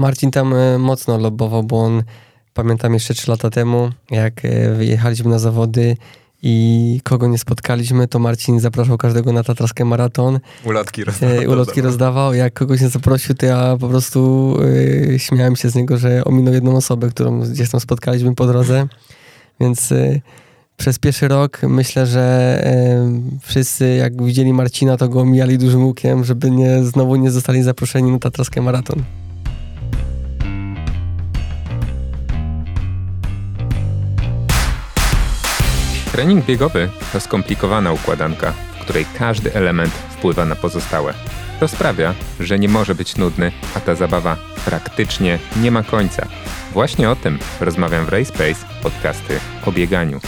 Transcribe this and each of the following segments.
Marcin tam e, mocno lobował, bo on, pamiętam jeszcze 3 lata temu, jak e, wyjechaliśmy na zawody i kogo nie spotkaliśmy, to Marcin zapraszał każdego na tatraskę maraton. Ulotki rozdawał. Ulotki rozdawał. Jak kogoś nie zaprosił, to ja po prostu śmiałem się z niego, że ominął jedną osobę, którą gdzieś tam spotkaliśmy po drodze. Więc przez pierwszy rok myślę, że wszyscy jak widzieli Marcina, to go omijali dużym łukiem, żeby nie, znowu nie zostali zaproszeni na tatraskę maraton. Trening biegowy to skomplikowana układanka, w której każdy element wpływa na pozostałe. To sprawia, że nie może być nudny, a ta zabawa praktycznie nie ma końca. Właśnie o tym rozmawiam w RacePace, podcasty o bieganiu.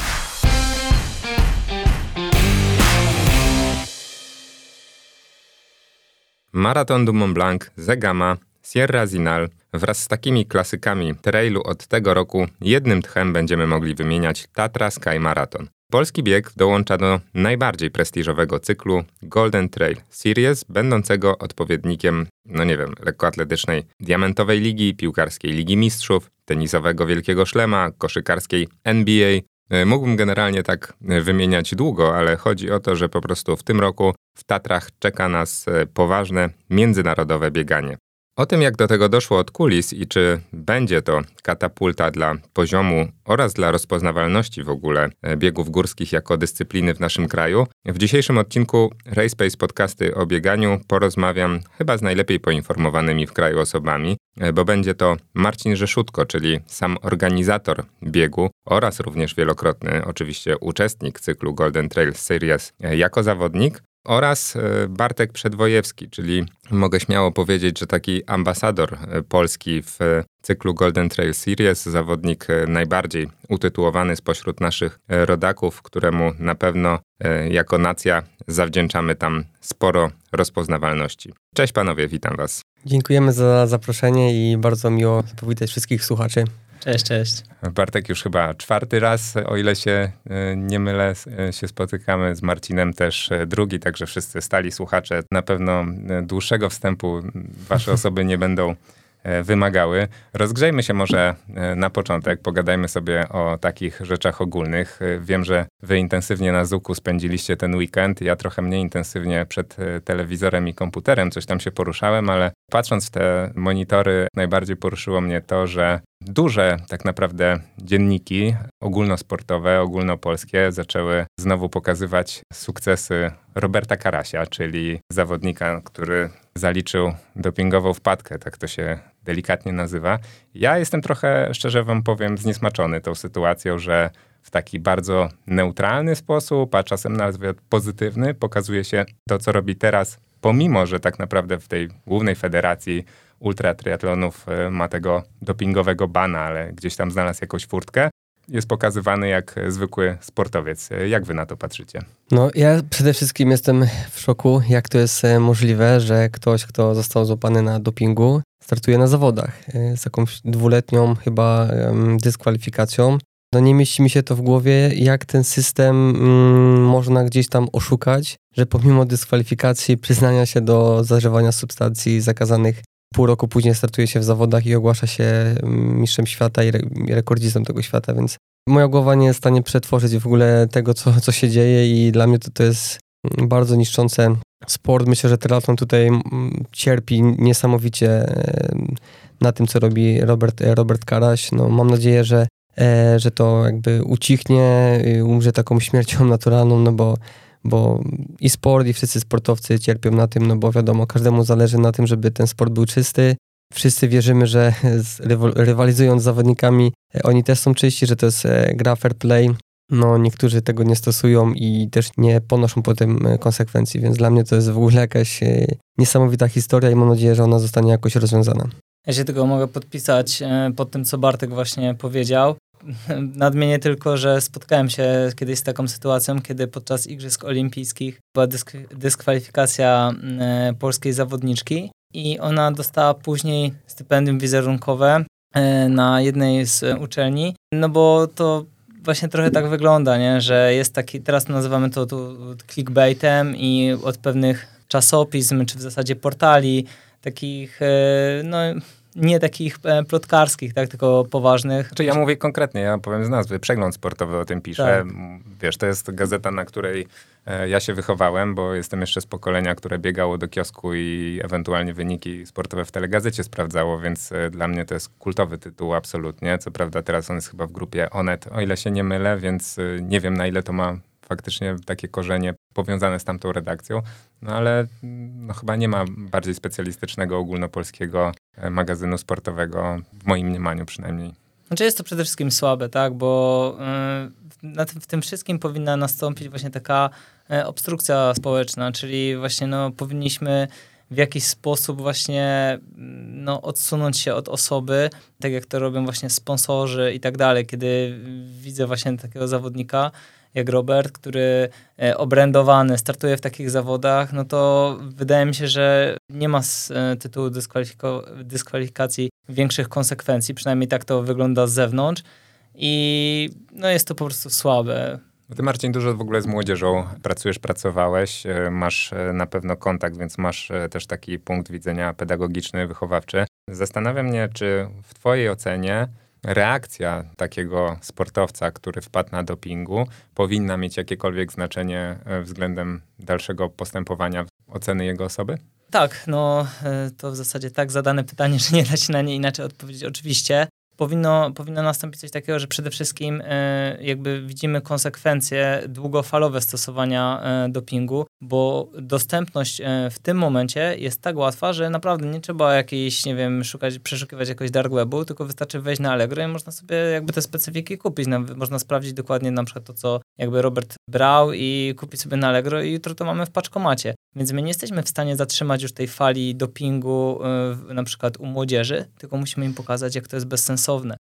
Maraton du Mont Blanc, Zegama, Sierra Zinal wraz z takimi klasykami trailu od tego roku jednym tchem będziemy mogli wymieniać Tatra Sky Marathon. Polski bieg dołącza do najbardziej prestiżowego cyklu Golden Trail Series, będącego odpowiednikiem, no nie wiem, lekkoatletycznej Diamentowej Ligi, piłkarskiej Ligi Mistrzów, tenisowego Wielkiego Szlema, koszykarskiej NBA. E, mógłbym generalnie tak e, wymieniać długo, ale chodzi o to, że po prostu w tym roku w Tatrach czeka nas e, poważne międzynarodowe bieganie. O tym, jak do tego doszło od kulis i czy będzie to katapulta dla poziomu oraz dla rozpoznawalności w ogóle e, biegów górskich jako dyscypliny w naszym kraju, w dzisiejszym odcinku RacePace podcasty o bieganiu porozmawiam chyba z najlepiej poinformowanymi w kraju osobami, e, bo będzie to Marcin Rzeszutko, czyli sam organizator biegu oraz również wielokrotny oczywiście uczestnik cyklu Golden Trail Series. E, jako zawodnik, oraz e, Bartek Przedwojewski, czyli mogę śmiało powiedzieć, że taki ambasador e, Polski w cyklu Golden Trail Series, zawodnik e, najbardziej utytułowany spośród naszych rodaków, któremu na pewno jako nacja zawdzięczamy tam sporo rozpoznawalności. Cześć panowie, witam was. Dziękujemy za zaproszenie i bardzo miło powitać wszystkich słuchaczy. Cześć, cześć. Bartek już chyba czwarty raz, o ile się e, nie mylę, e, się spotykamy z Marcinem też e, drugi, także wszyscy stali słuchacze na pewno dłuższego wstępu wasze osoby nie będą wymagały. Rozgrzejmy się może na początek, pogadajmy sobie o takich rzeczach ogólnych. Wiem, że wy intensywnie na Zuku spędziliście ten weekend, ja trochę mniej intensywnie przed telewizorem i komputerem, coś tam się poruszałem, ale patrząc w te monitory, najbardziej poruszyło mnie to, że duże tak naprawdę dzienniki ogólnosportowe, ogólnopolskie zaczęły znowu pokazywać sukcesy Roberta Karasia, czyli zawodnika, który zaliczył dopingową wpadkę, tak to się delikatnie nazywa. Ja jestem trochę, szczerze wam powiem, zniesmaczony tą sytuacją, że w taki bardzo neutralny sposób, a czasem nawet pozytywny, pokazuje się to, co robi teraz, pomimo, że tak naprawdę w tej głównej federacji ultratriatlonów e, ma tego dopingowego bana, ale gdzieś tam znalazł jakąś furtkę. Jest pokazywany jak zwykły sportowiec. E, jak wy na to patrzycie? No, ja przede wszystkim jestem w szoku, jak to jest e, możliwe, że ktoś, kto został złapany na dopingu, startuje na zawodach z jakąś dwuletnią chyba dyskwalifikacją. No nie mieści mi się to w głowie, jak ten system mm, można gdzieś tam oszukać, że pomimo dyskwalifikacji, przyznania się do zażywania substancji zakazanych pół roku później startuje się w zawodach i ogłasza się mm, mistrzem świata i, re, i rekordzistą tego świata, więc moja głowa nie jest w stanie przetworzyć w ogóle tego, co, co się dzieje i dla mnie to, to jest mm, bardzo niszczące sport. Myślę, że triathlon tutaj mm, cierpi niesamowicie na tym, co robi Robert, Robert Karaś. No, mam nadzieję, że, e, że to jakby ucichnie, umrze taką śmiercią naturalną, no bo bo i sport, i wszyscy sportowcy cierpią na tym, no bo wiadomo, każdemu zależy na tym, żeby ten sport był czysty. Wszyscy wierzymy, że rywalizując z zawodnikami, e, oni też są czyści, że to jest e, gra fair play. No, niektórzy tego nie stosują i też nie ponoszą potem e, konsekwencji, więc dla mnie to jest w ogóle jakaś niesamowita historia i mam nadzieję, że ona zostanie jakoś rozwiązana. Ja się tego mogę podpisać pod tym, co Bartek właśnie powiedział. Nadmienię tylko, że spotkałem się kiedyś z taką sytuacją, kiedy podczas Igrzysk Olimpijskich była dysk dyskwalifikacja e, polskiej zawodniczki i ona dostała później stypendium wizerunkowe e, na jednej z uczelni, no bo to właśnie trochę tak wygląda, nie? że jest taki, teraz nazywamy to tu clickbaitem i od pewnych czasopism, czy w zasadzie portali, takich, e, no nie takich e, plotkarskich, tak, tylko poważnych. Czy ja mówię konkretnie, ja powiem z nazwy, przegląd sportowy o tym pisze. Tak. Wiesz, to jest gazeta, na której e, ja się wychowałem, bo jestem jeszcze z pokolenia, które biegało do kiosku i ewentualnie wyniki sportowe w telegazecie sprawdzało, więc e, dla mnie to jest kultowy tytuł absolutnie. Co prawda teraz on jest chyba w grupie Onet, o ile się nie mylę, więc nie wiem na ile to ma faktycznie takie korzenie powiązane z tamtą redakcją, no ale mm, no, chyba nie ma bardziej specjalistycznego ogólnopolskiego e, magazynu sportowego, w moim mniemaniu przynajmniej. Znaczy jest to przede wszystkim słabe, tak, bo na tym, w tym wszystkim powinna nastąpić właśnie taka e, obstrukcja społeczna, czyli właśnie no, powinniśmy w jakiś sposób właśnie mm, no, odsunąć się od osoby, tak jak to robią właśnie sponsorzy i tak dalej. Kiedy widzę właśnie takiego zawodnika, jak Robert, który e, obrędowany startuje w takich zawodach, no to wydaje mi się, że nie ma z e, tytułu dyskwalifikacji większych konsekwencji, przynajmniej tak to wygląda z zewnątrz i no jest to po prostu słabe. Ty, Marcin, dużo w ogóle z młodzieżą pracujesz, pracowałeś, e, masz na pewno kontakt, więc masz też taki punkt widzenia pedagogiczny, wychowawczy. Zastanawia mnie, czy w Twojej ocenie reakcja takiego sportowca, który wpadł na dopingu, powinna mieć jakiekolwiek znaczenie e, względem dalszego postępowania oceny jego osoby? Tak, no e, to w zasadzie tak zadane pytanie, że nie da się na nie inaczej odpowiedzieć. Oczywiście powinno, powinno nastąpić coś takiego, że przede wszystkim e, jakby widzimy konsekwencje długofalowe stosowania e, dopingu, bo dostępność e, w tym momencie jest tak łatwa, że naprawdę nie trzeba jakiejś, nie wiem, szukać, przeszukiwać jakoś dark webu, tylko wystarczy wejść na Allegro i można sobie jakby te specyfiki kupić. Można sprawdzić dokładnie na przykład to, co jakby Robert brał i kupić sobie na Allegro i jutro to mamy w paczkomacie. Więc my nie jesteśmy w stanie zatrzymać już tej fali dopingu na przykład u młodzieży, tylko musimy im pokazać, jak to jest bezsensowne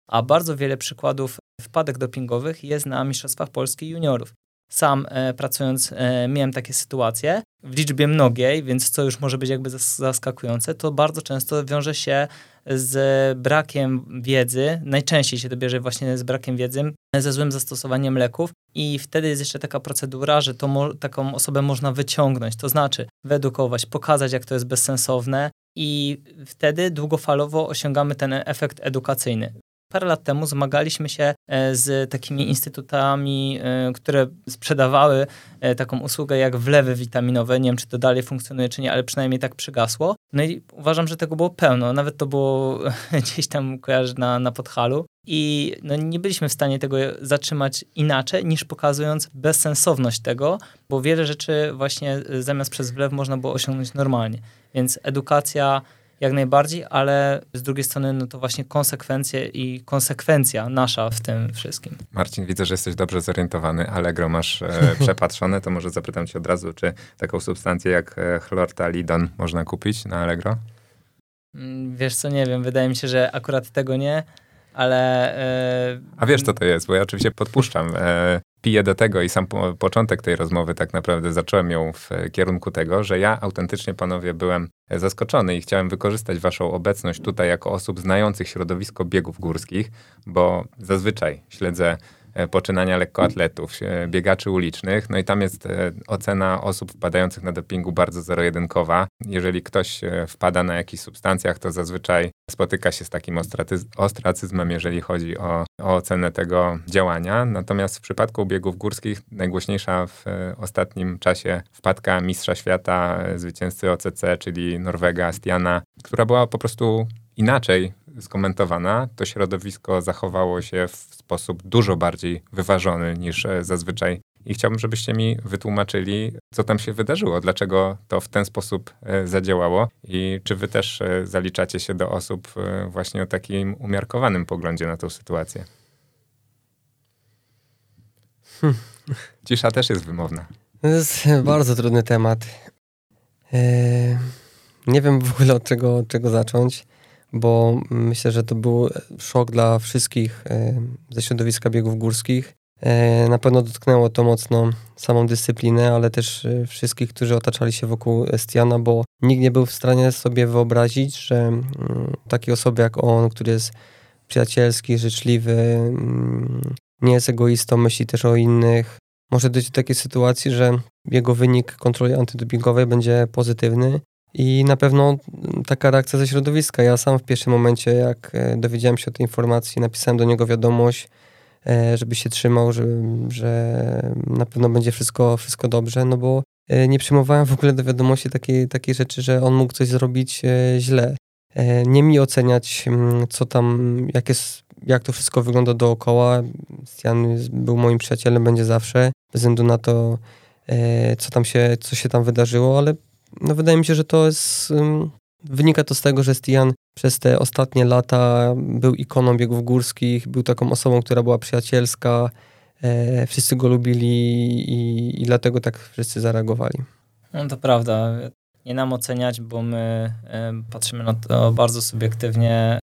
a bardzo wiele przykładów wpadek dopingowych jest na Mistrzostwach Polski juniorów. Sam e, pracując e, miałem takie sytuacje. W liczbie mnogiej, więc co już może być jakby zaskakujące, to bardzo często wiąże się z brakiem wiedzy, najczęściej się to bierze właśnie z brakiem wiedzy, ze złym zastosowaniem leków i wtedy jest jeszcze taka procedura, że to taką osobę można wyciągnąć, to znaczy wyedukować, pokazać jak to jest bezsensowne i wtedy długofalowo osiągamy ten efekt edukacyjny parę lat temu zmagaliśmy się e, z takimi instytutami, e, które sprzedawały e, taką usługę jak wlewy witaminowe. Nie wiem, czy to dalej funkcjonuje, czy nie, ale przynajmniej tak przygasło. No i uważam, że tego było pełno. Nawet to było gdzieś tam kojarzy na, na. I no, nie byliśmy w stanie tego zatrzymać inaczej, niż pokazując bezsensowność tego, bo wiele rzeczy właśnie zamiast przez wlew można było osiągnąć normalnie. Więc edukacja jak najbardziej, ale z drugiej strony no to właśnie konsekwencje i konsekwencja nasza w tym wszystkim. Marcin, widzę, że jesteś dobrze zorientowany. Allegro masz e, przepatrzone, to może zapytam cię od razu, czy taką substancję jak e, chlortalidon można kupić na Allegro? Mm, wiesz co, nie wiem. Wydaje mi się, że akurat tego nie, ale... E, A wiesz, co to jest? Bo ja oczywiście podpuszczam. E, piję do tego i sam po, początek tej rozmowy tak naprawdę zacząłem ją w kierunku tego, że ja autentycznie, panowie, byłem zaskoczony i chciałem wykorzystać waszą obecność tutaj jako osób znających środowisko biegów górskich, bo zazwyczaj śledzę E, poczynania lekkoatletów, biegaczy ulicznych. No i tam jest e, ocena osób wpadających na dopingu bardzo zero-jedynkowa. Jeżeli ktoś e, wpada na jakichś substancjach, to zazwyczaj spotyka się z takim ostracyzmem, jeżeli chodzi o, o ocenę tego działania. Natomiast w przypadku biegów górskich najgłośniejsza w ostatnim czasie wpadka mistrza świata, zwycięzcy OCC, czyli Norwega Stiana, która była po prostu inaczej skomentowana, to środowisko zachowało się w sposób dużo bardziej wyważony niż e, zazwyczaj. I chciałbym, żebyście mi wytłumaczyli, co tam się wydarzyło, dlaczego to w ten sposób e, zadziałało i czy wy też e, zaliczacie się do osób właśnie o takim umiarkowanym poglądzie na tę sytuację. Hmm. Cisza też jest wymowna. To jest bardzo trudny temat. nie wiem w ogóle od czego, od czego zacząć bo myślę, że to był szok dla wszystkich e, ze środowiska biegów górskich. E, na pewno dotknęło to mocno samą dyscyplinę, ale też e, wszystkich, którzy otaczali się wokół Estiana, bo nikt nie był w stanie sobie wyobrazić, że mm, takie osoby jak on, który jest przyjacielski, życzliwy, mm, nie jest egoistą, myśli też o innych, może dojść do takiej sytuacji, że jego wynik kontroli antydopingowej będzie pozytywny I na pewno taka reakcja ze środowiska. Ja sam w pierwszym momencie, jak e, dowiedziałem się o tej informacji, napisałem do niego wiadomość, e, żeby się trzymał, że, że na pewno będzie wszystko, wszystko dobrze, no bo e, nie przyjmowałem w ogóle do wiadomości takiej, takiej rzeczy, że on mógł coś zrobić źle. Nie mi oceniać, mm, co tam, jak, jest, jak to wszystko wygląda dookoła. Stian był moim przyjacielem, będzie zawsze, bez względu na to, co tam się, co się tam wydarzyło, ale no wydaje mi się, że to jest. Wynika to z tego, że Stian przez te ostatnie lata był ikoną biegów górskich, był taką osobą, która była przyjacielska, e, wszyscy go lubili i, i dlatego tak wszyscy zareagowali. No to prawda. Nie nam oceniać, bo my e, patrzymy na to bardzo subiektywnie.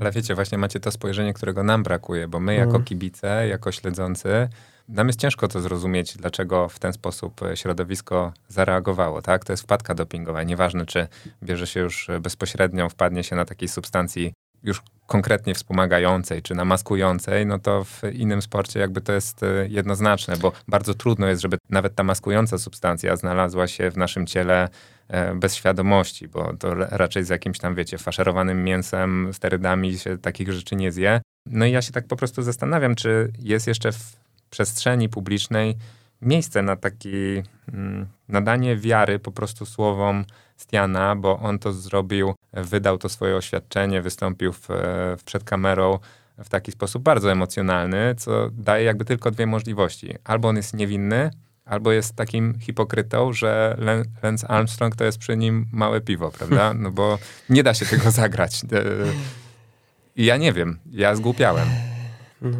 Ale wiecie, właśnie macie to spojrzenie, którego nam brakuje, bo my jako mm. kibice, jako śledzący, nam jest ciężko to zrozumieć, dlaczego w ten sposób e, środowisko zareagowało, tak? To jest wpadka dopingowa. Nieważne, czy bierze się już e, bezpośrednio, wpadnie się na takiej substancji już konkretnie wspomagającej czy namaskującej, no to w innym sporcie jakby to jest e, jednoznaczne, bo bardzo trudno jest, żeby nawet ta maskująca substancja znalazła się w naszym ciele bez świadomości, bo to raczej z jakimś tam, wiecie, faszerowanym mięsem, sterydami się takich rzeczy nie zje. No i ja się tak po prostu zastanawiam, czy jest jeszcze w przestrzeni publicznej miejsce na taki mm, nadanie wiary po prostu słowom Stiana, bo on to zrobił, wydał to swoje oświadczenie, wystąpił w, w przed kamerą w taki sposób bardzo emocjonalny, co daje jakby tylko dwie możliwości. Albo on jest niewinny, albo jest takim hipokrytą, że Lance Armstrong to jest przy nim małe piwo, prawda? No bo nie da się tego zagrać. E, I ja nie wiem, ja zgłupiałem. No,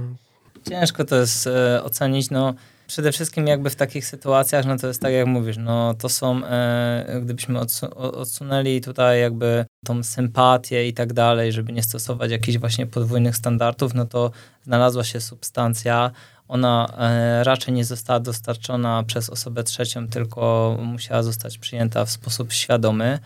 Ciężko to jest e, ocenić, no przede wszystkim jakby w takich sytuacjach, no to jest tak jak mówisz, no to są, e, gdybyśmy odsu odsunęli tutaj jakby tą sympatię i tak dalej, żeby nie stosować jakichś właśnie podwójnych standardów, no to znalazła się substancja, ona e, raczej nie została dostarczona przez osobę trzecią, tylko musiała zostać przyjęta w sposób świadomy.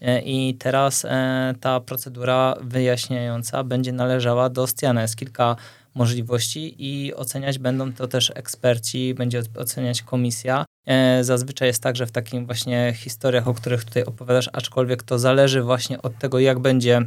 E, I teraz e, ta procedura wyjaśniająca będzie należała do Stiana. Jest kilka możliwości i oceniać będą to też eksperci, będzie oceniać komisja. E, zazwyczaj jest tak, że w takim właśnie historiach, o których tutaj opowiadasz, aczkolwiek to zależy właśnie od tego, jak będzie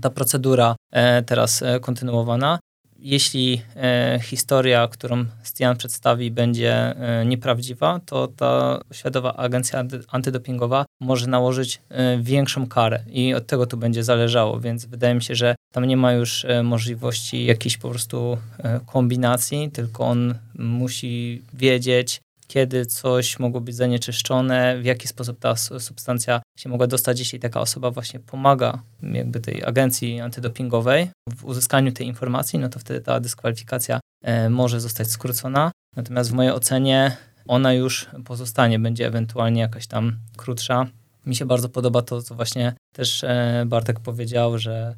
ta procedura e, teraz e, kontynuowana jeśli e, historia, którą Stian przedstawi, będzie e, nieprawdziwa, to ta światowa agencja antydopingowa może nałożyć e, większą karę i od tego tu będzie zależało, więc wydaje mi się, że tam nie ma już możliwości jakiejś po prostu kombinacji, tylko on musi wiedzieć, kiedy coś mogło być zanieczyszczone, w jaki sposób ta substancja się mogła dostać, jeśli taka osoba właśnie pomaga jakby tej agencji antydopingowej w uzyskaniu tej informacji, no to wtedy ta dyskwalifikacja e, może zostać skrócona. Natomiast w mojej ocenie ona już pozostanie, będzie ewentualnie jakaś tam krótsza. Mi się bardzo podoba to, co właśnie też e, Bartek powiedział, że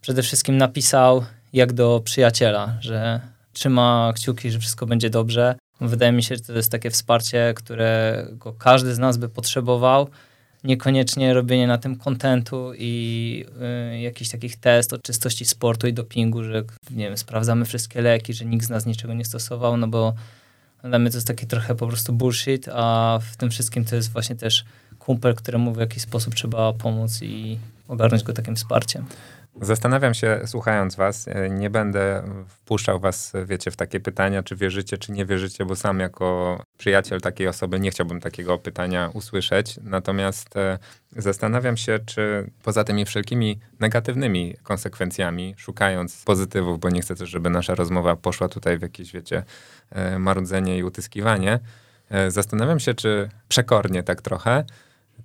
przede wszystkim napisał jak do przyjaciela, że trzyma kciuki, że wszystko będzie dobrze, Wydaje mi się, że to jest takie wsparcie, którego każdy z nas by potrzebował. Niekoniecznie robienie na tym kontentu i y, jakiś takich test o czystości sportu i dopingu, że nie wiem, sprawdzamy wszystkie leki, że nikt z nas niczego nie stosował, no bo dla mnie to jest taki trochę po prostu bullshit, a w tym wszystkim to jest właśnie też kumpel, któremu w jakiś sposób trzeba pomóc i ogarnąć go takim wsparciem. Zastanawiam się, słuchając was, e, nie będę wpuszczał was, wiecie, w takie pytania, czy wierzycie, czy nie wierzycie, bo sam jako przyjaciel takiej osoby nie chciałbym takiego pytania usłyszeć. Natomiast e, zastanawiam się, czy poza tymi wszelkimi negatywnymi konsekwencjami, szukając pozytywów, bo nie chcę też, żeby nasza rozmowa poszła tutaj w jakieś, wiecie, e, marudzenie i utyskiwanie, zastanawiam się, czy przekornie tak trochę,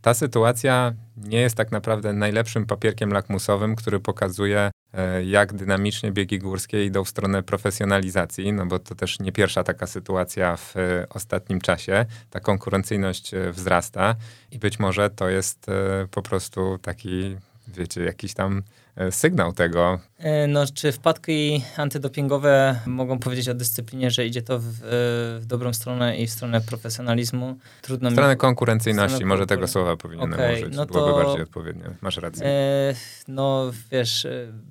ta sytuacja nie jest tak naprawdę najlepszym papierkiem lakmusowym, który pokazuje, e, jak dynamicznie biegi górskie idą w stronę profesjonalizacji, no bo to też nie pierwsza taka sytuacja w e, ostatnim czasie. Ta konkurencyjność e, wzrasta i być może to jest po prostu taki, wiecie, jakiś tam sygnał tego. E, no, czy wpadki antydopingowe mogą powiedzieć o dyscyplinie, że idzie to w, w dobrą stronę i w stronę profesjonalizmu? Trudno w stronę mi... konkurencyjności, stronę może tego słowa powinienem okay, użyć, no to, byłoby bardziej odpowiednie. Masz rację. E, no, wiesz,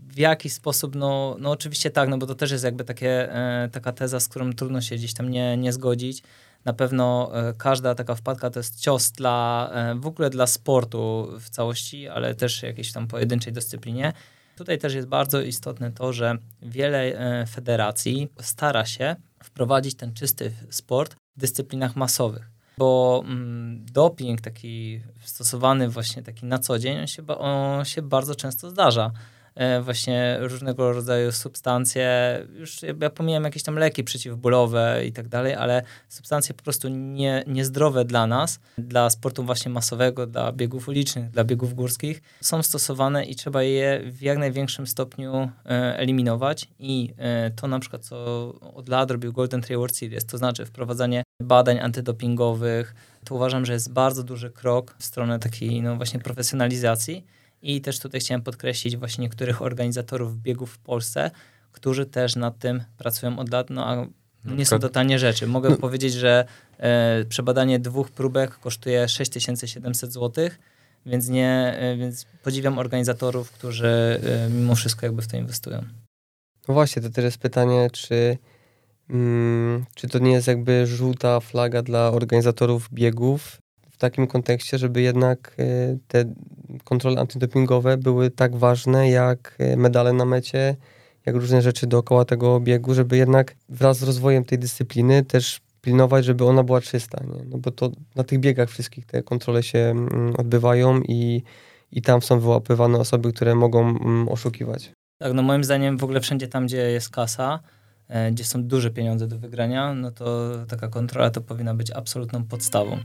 w jaki sposób, no, no oczywiście tak, no bo to też jest jakby takie, e, taka teza, z którą trudno się gdzieś tam nie, nie zgodzić. Na pewno e, każda taka wpadka to jest cios dla e, w ogóle dla sportu w całości, ale też jakiejś tam pojedynczej dyscyplinie. Tutaj też jest bardzo istotne to, że wiele e, federacji stara się wprowadzić ten czysty sport w dyscyplinach masowych bo mm, doping taki stosowany właśnie taki na co dzień, on się, on się bardzo często zdarza. E, właśnie różnego rodzaju substancje, już ja pomijam jakieś tam leki przeciwbólowe i tak dalej, ale substancje po prostu nie, niezdrowe dla nas, dla sportu właśnie masowego, dla biegów ulicznych, dla biegów górskich, są stosowane i trzeba je w jak największym stopniu e, eliminować. I e, to na przykład, co od lat robił Golden World Series, to znaczy wprowadzanie badań antydopingowych, to uważam, że jest bardzo duży krok w stronę takiej no właśnie profesjonalizacji i też tutaj chciałem podkreślić właśnie niektórych organizatorów biegów w Polsce, którzy też nad tym pracują od lat, no a nie są to tanie rzeczy. Mogę no. powiedzieć, że e, przebadanie dwóch próbek kosztuje 6700 zł, więc nie, e, więc podziwiam organizatorów, którzy e, mimo wszystko jakby w to inwestują. No właśnie, to jest pytanie, czy, mm, czy to nie jest jakby żółta flaga dla organizatorów biegów, w takim kontekście, żeby jednak e, te kontrole antydopingowe były tak ważne jak e, medale na mecie, jak różne rzeczy dookoła tego biegu, żeby jednak wraz z rozwojem tej dyscypliny też pilnować, żeby ona była czysta, nie? No bo to na tych biegach wszystkich te kontrole się mm, odbywają i, i tam są wyłapywane osoby, które mogą mm, oszukiwać. Tak, no moim zdaniem w ogóle wszędzie tam, gdzie jest kasa, e, gdzie są duże pieniądze do wygrania, no to taka kontrola to powinna być absolutną podstawą.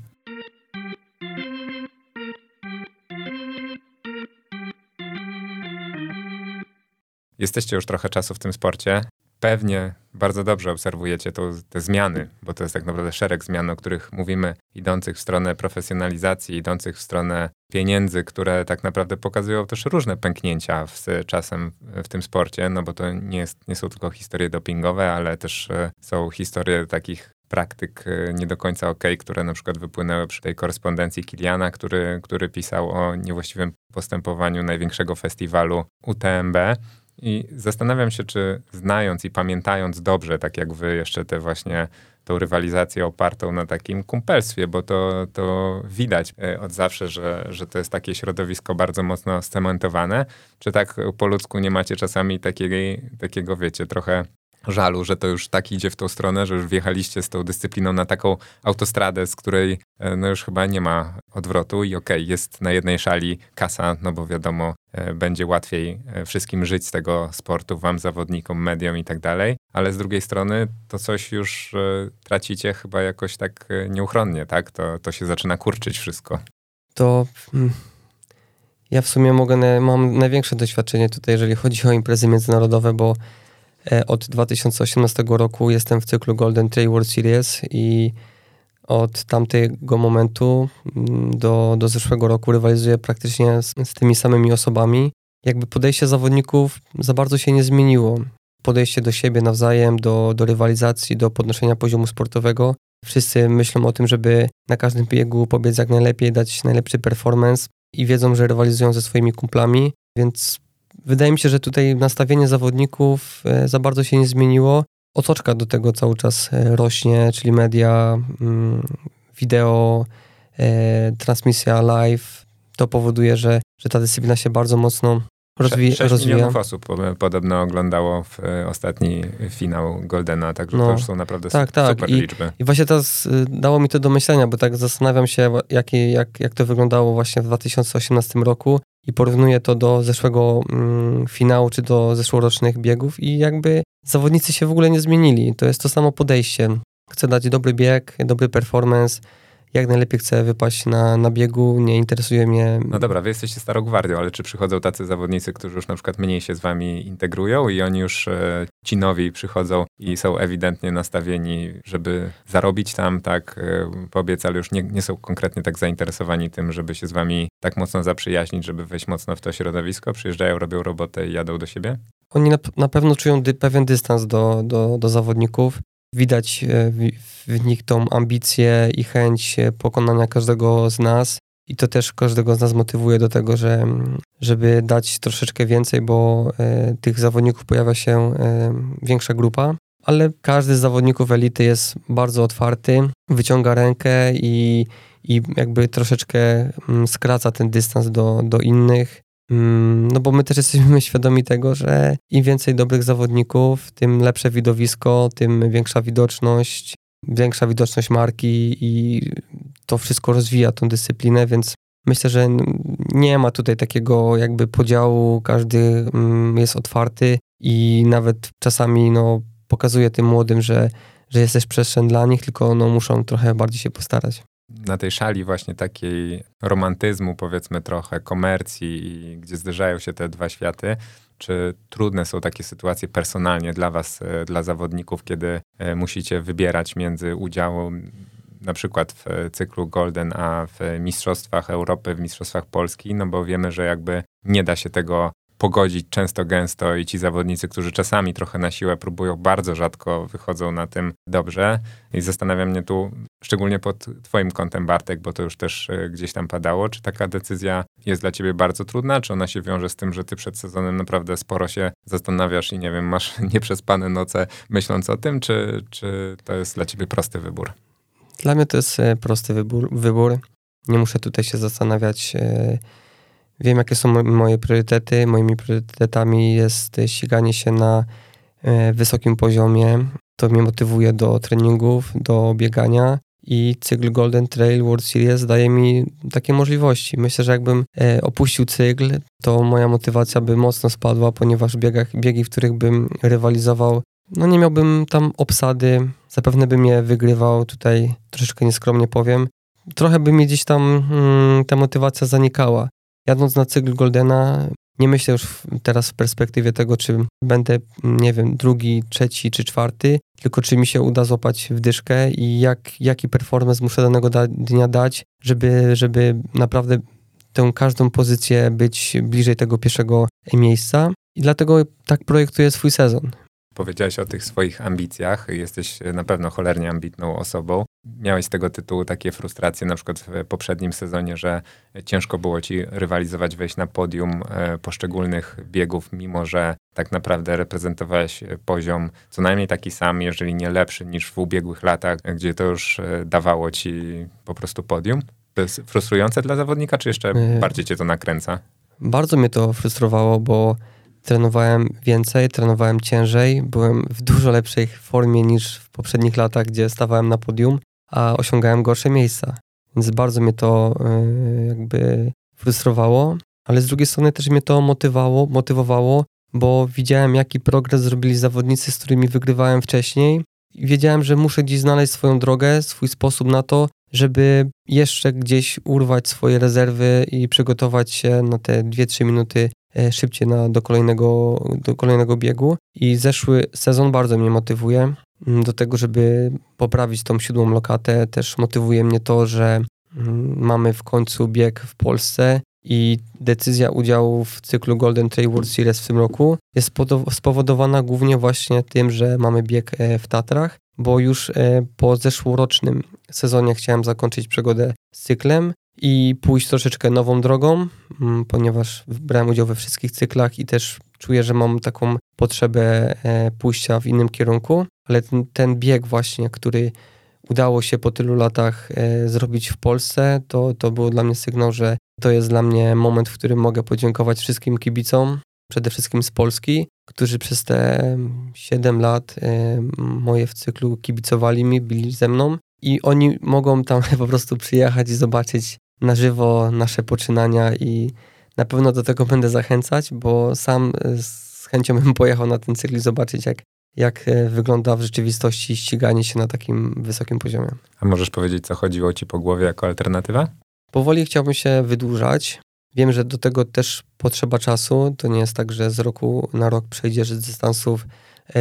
Jesteście już trochę czasu w tym sporcie. Pewnie bardzo dobrze obserwujecie to, te zmiany, bo to jest tak naprawdę szereg zmian, o których mówimy, idących w stronę profesjonalizacji, idących w stronę pieniędzy, które tak naprawdę pokazują też różne pęknięcia z czasem w tym sporcie, no bo to nie, jest, nie są tylko historie dopingowe, ale też e, są historie takich praktyk e, nie do końca ok, które na przykład wypłynęły przy tej korespondencji Kiliana, który, który pisał o niewłaściwym postępowaniu największego festiwalu UTMB. I zastanawiam się, czy znając i pamiętając dobrze, tak jak wy, jeszcze tę właśnie tą rywalizację opartą na takim kumpelstwie, bo to, to widać e, od zawsze, że, że to jest takie środowisko bardzo mocno scementowane. Czy tak po ludzku nie macie czasami takiego, takiego wiecie, trochę żalu, że to już tak idzie w tą stronę, że już wjechaliście z tą dyscypliną na taką autostradę, z której e, no już chyba nie ma odwrotu i okej, okay, jest na jednej szali kasa, no bo wiadomo, e, będzie łatwiej e, wszystkim żyć z tego sportu, wam, zawodnikom, mediom i tak dalej, ale z drugiej strony to coś już tracicie chyba jakoś tak nieuchronnie, tak? To, to się zaczyna kurczyć wszystko. To... Hmm. Ja w sumie mogę, mam największe doświadczenie tutaj, jeżeli chodzi o imprezy międzynarodowe, bo od 2018 roku jestem w cyklu Golden Trail World Series i od tamtego momentu mm, do, do zeszłego roku rywalizuję praktycznie z, z tymi samymi osobami. Jakby podejście zawodników za bardzo się nie zmieniło. Podejście do siebie nawzajem, do, do rywalizacji, do podnoszenia poziomu sportowego. Wszyscy myślą o tym, żeby na każdym biegu pobiec jak najlepiej, dać najlepszy performance i wiedzą, że rywalizują ze swoimi kumplami, więc Wydaje mi się, że tutaj nastawienie zawodników e, za bardzo się nie zmieniło. Otoczka do tego cały czas e, rośnie, czyli media, mm, wideo, e, transmisja live. To powoduje, że, że ta dyscyplina się bardzo mocno rozwi 6 rozwija. milionów osób podobno oglądało w ostatni finał Goldena, także no, to już są naprawdę tak, tak. super I, liczby. I właśnie teraz dało mi to do myślenia, bo tak zastanawiam się, jak, jak, jak to wyglądało właśnie w 2018 roku i porównuję to do zeszłego mm, finału, czy do zeszłorocznych biegów i jakby zawodnicy się w ogóle nie zmienili. To jest to samo podejście. Chcę dać dobry bieg, dobry performance, jak najlepiej chcę wypaść na, na biegu, nie interesuje mnie. No dobra, wy jesteście starą gwardią, ale czy przychodzą tacy zawodnicy, którzy już na przykład mniej się z wami integrują i oni już e, ci nowi przychodzą i są ewidentnie nastawieni, żeby zarobić tam, tak, e, pobiec, ale już nie, nie są konkretnie tak zainteresowani tym, żeby się z wami tak mocno zaprzyjaźnić, żeby wejść mocno w to środowisko, przyjeżdżają, robią robotę i jadą do siebie? Oni na, na pewno czują dy, pewien dystans do, do, do zawodników. Widać e, w, nich tą ambicję i chęć pokonania każdego z nas. I to też każdego z nas motywuje do tego, że, żeby dać troszeczkę więcej, bo e, tych zawodników pojawia się e, większa grupa. ale każdy z zawodników elity jest bardzo otwarty, wyciąga rękę i, i jakby troszeczkę mm, skraca ten dystans do, do innych. Mm, no bo my też jesteśmy świadomi tego, że im więcej dobrych zawodników, tym lepsze widowisko, tym większa widoczność, większa widoczność marki i to wszystko rozwija tą dyscyplinę, więc myślę, że nie ma tutaj takiego jakby podziału, każdy mm, jest otwarty i nawet czasami no, pokazuje tym młodym, że, że jest też przestrzeń dla nich, tylko no, muszą trochę bardziej się postarać na tej szali właśnie takiej romantyzmu, powiedzmy trochę komercji, gdzie zderzają się te dwa światy, czy trudne są takie sytuacje personalnie dla was, e, dla zawodników, kiedy e, musicie wybierać między udziałem na przykład w cyklu Golden, a w Mistrzostwach Europy, w Mistrzostwach Polski, no bo wiemy, że jakby nie da się tego pogodzić często gęsto i ci zawodnicy, którzy czasami trochę na siłę próbują, bardzo rzadko wychodzą na tym dobrze. I zastanawia mnie tu, szczególnie pod twoim kątem Bartek, bo to już też e, gdzieś tam padało, czy taka decyzja jest dla ciebie bardzo trudna, czy ona się wiąże z tym, że ty przed sezonem naprawdę sporo się zastanawiasz i nie wiem, masz nieprzespane noce myśląc o tym, czy, czy to jest dla ciebie prosty wybór? Dla mnie to jest e, prosty wybór. wybór. Nie muszę tutaj się zastanawiać e, Wiem, jakie są moje priorytety. Moimi priorytetami jest ściganie się na e, wysokim poziomie. To mnie motywuje do treningów, do biegania i cykl Golden Trail World Series daje mi takie możliwości. Myślę, że jakbym e, opuścił cykl, to moja motywacja by mocno spadła, ponieważ biegach, biegi, w których bym rywalizował, no nie miałbym tam obsady, zapewne bym je wygrywał, tutaj troszeczkę nieskromnie powiem. Trochę by mi gdzieś tam hmm, ta motywacja zanikała. Jadąc na cykl Goldena, nie myślę już teraz w perspektywie tego, czy będę, nie wiem, drugi, trzeci czy czwarty, tylko czy mi się uda złapać wdyszkę i jak, jaki performance muszę danego da dnia dać, żeby, żeby naprawdę tę każdą pozycję być bliżej tego pierwszego miejsca. I dlatego tak projektuję swój sezon. Powiedziałeś o tych swoich ambicjach. Jesteś na pewno cholernie ambitną osobą. Miałeś z tego tytułu takie frustracje, na przykład w poprzednim sezonie, że ciężko było ci rywalizować, wejść na podium e, poszczególnych biegów, mimo że tak naprawdę reprezentowałeś poziom co najmniej taki sam, jeżeli nie lepszy niż w ubiegłych latach, gdzie to już e, dawało ci po prostu podium. To jest frustrujące dla zawodnika, czy jeszcze e, bardziej cię to nakręca? Bardzo mnie to frustrowało, bo trenowałem więcej, trenowałem ciężej, byłem w dużo lepszej formie niż w poprzednich latach, gdzie stawałem na podium, a osiągałem gorsze miejsca. Więc bardzo mnie to yy, jakby frustrowało, ale z drugiej strony też mnie to motywało, motywowało, bo widziałem, jaki progres zrobili zawodnicy, z którymi wygrywałem wcześniej. I wiedziałem, że muszę gdzieś znaleźć swoją drogę, swój sposób na to, żeby jeszcze gdzieś urwać swoje rezerwy i przygotować się na te 2-3 minuty E, szybciej na, do, kolejnego, do kolejnego biegu. I zeszły sezon bardzo mnie motywuje mm, do tego, żeby poprawić tą siódmą lokatę. Też motywuje mnie to, że mm, mamy w końcu bieg w Polsce i decyzja udziału w cyklu Golden Trail World Series w tym roku jest spowodowana głównie właśnie tym, że mamy bieg e, w Tatrach, bo już e, po zeszłorocznym sezonie chciałem zakończyć przygodę z cyklem i pójść troszeczkę nową drogą, mm, ponieważ brałem udział we wszystkich cyklach i też czuję, że mam taką potrzebę e, pójścia w innym kierunku, ale ten, ten bieg właśnie, który udało się po tylu latach e, zrobić w Polsce, to, to był dla mnie sygnał, że to jest dla mnie moment, w którym mogę podziękować wszystkim kibicom, przede wszystkim z Polski, którzy przez te 7 lat e, moje w cyklu kibicowali mi, byli ze mną i oni mogą tam po prostu przyjechać i zobaczyć na żywo nasze poczynania i na pewno do tego będę zachęcać, bo sam z chęcią bym pojechał na ten cykl i zobaczyć, jak, jak e, wygląda w rzeczywistości ściganie się na takim wysokim poziomie. A możesz powiedzieć, co chodziło ci po głowie jako alternatywa? Powoli chciałbym się wydłużać. Wiem, że do tego też potrzeba czasu. To nie jest tak, że z roku na rok przejdziesz z dystansów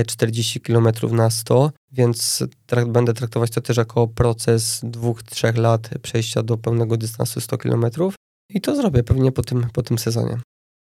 40 km na 100, więc trak będę traktować to też jako proces dwóch, trzech lat przejścia do pełnego dystansu 100 km i to zrobię pewnie po tym, po tym sezonie.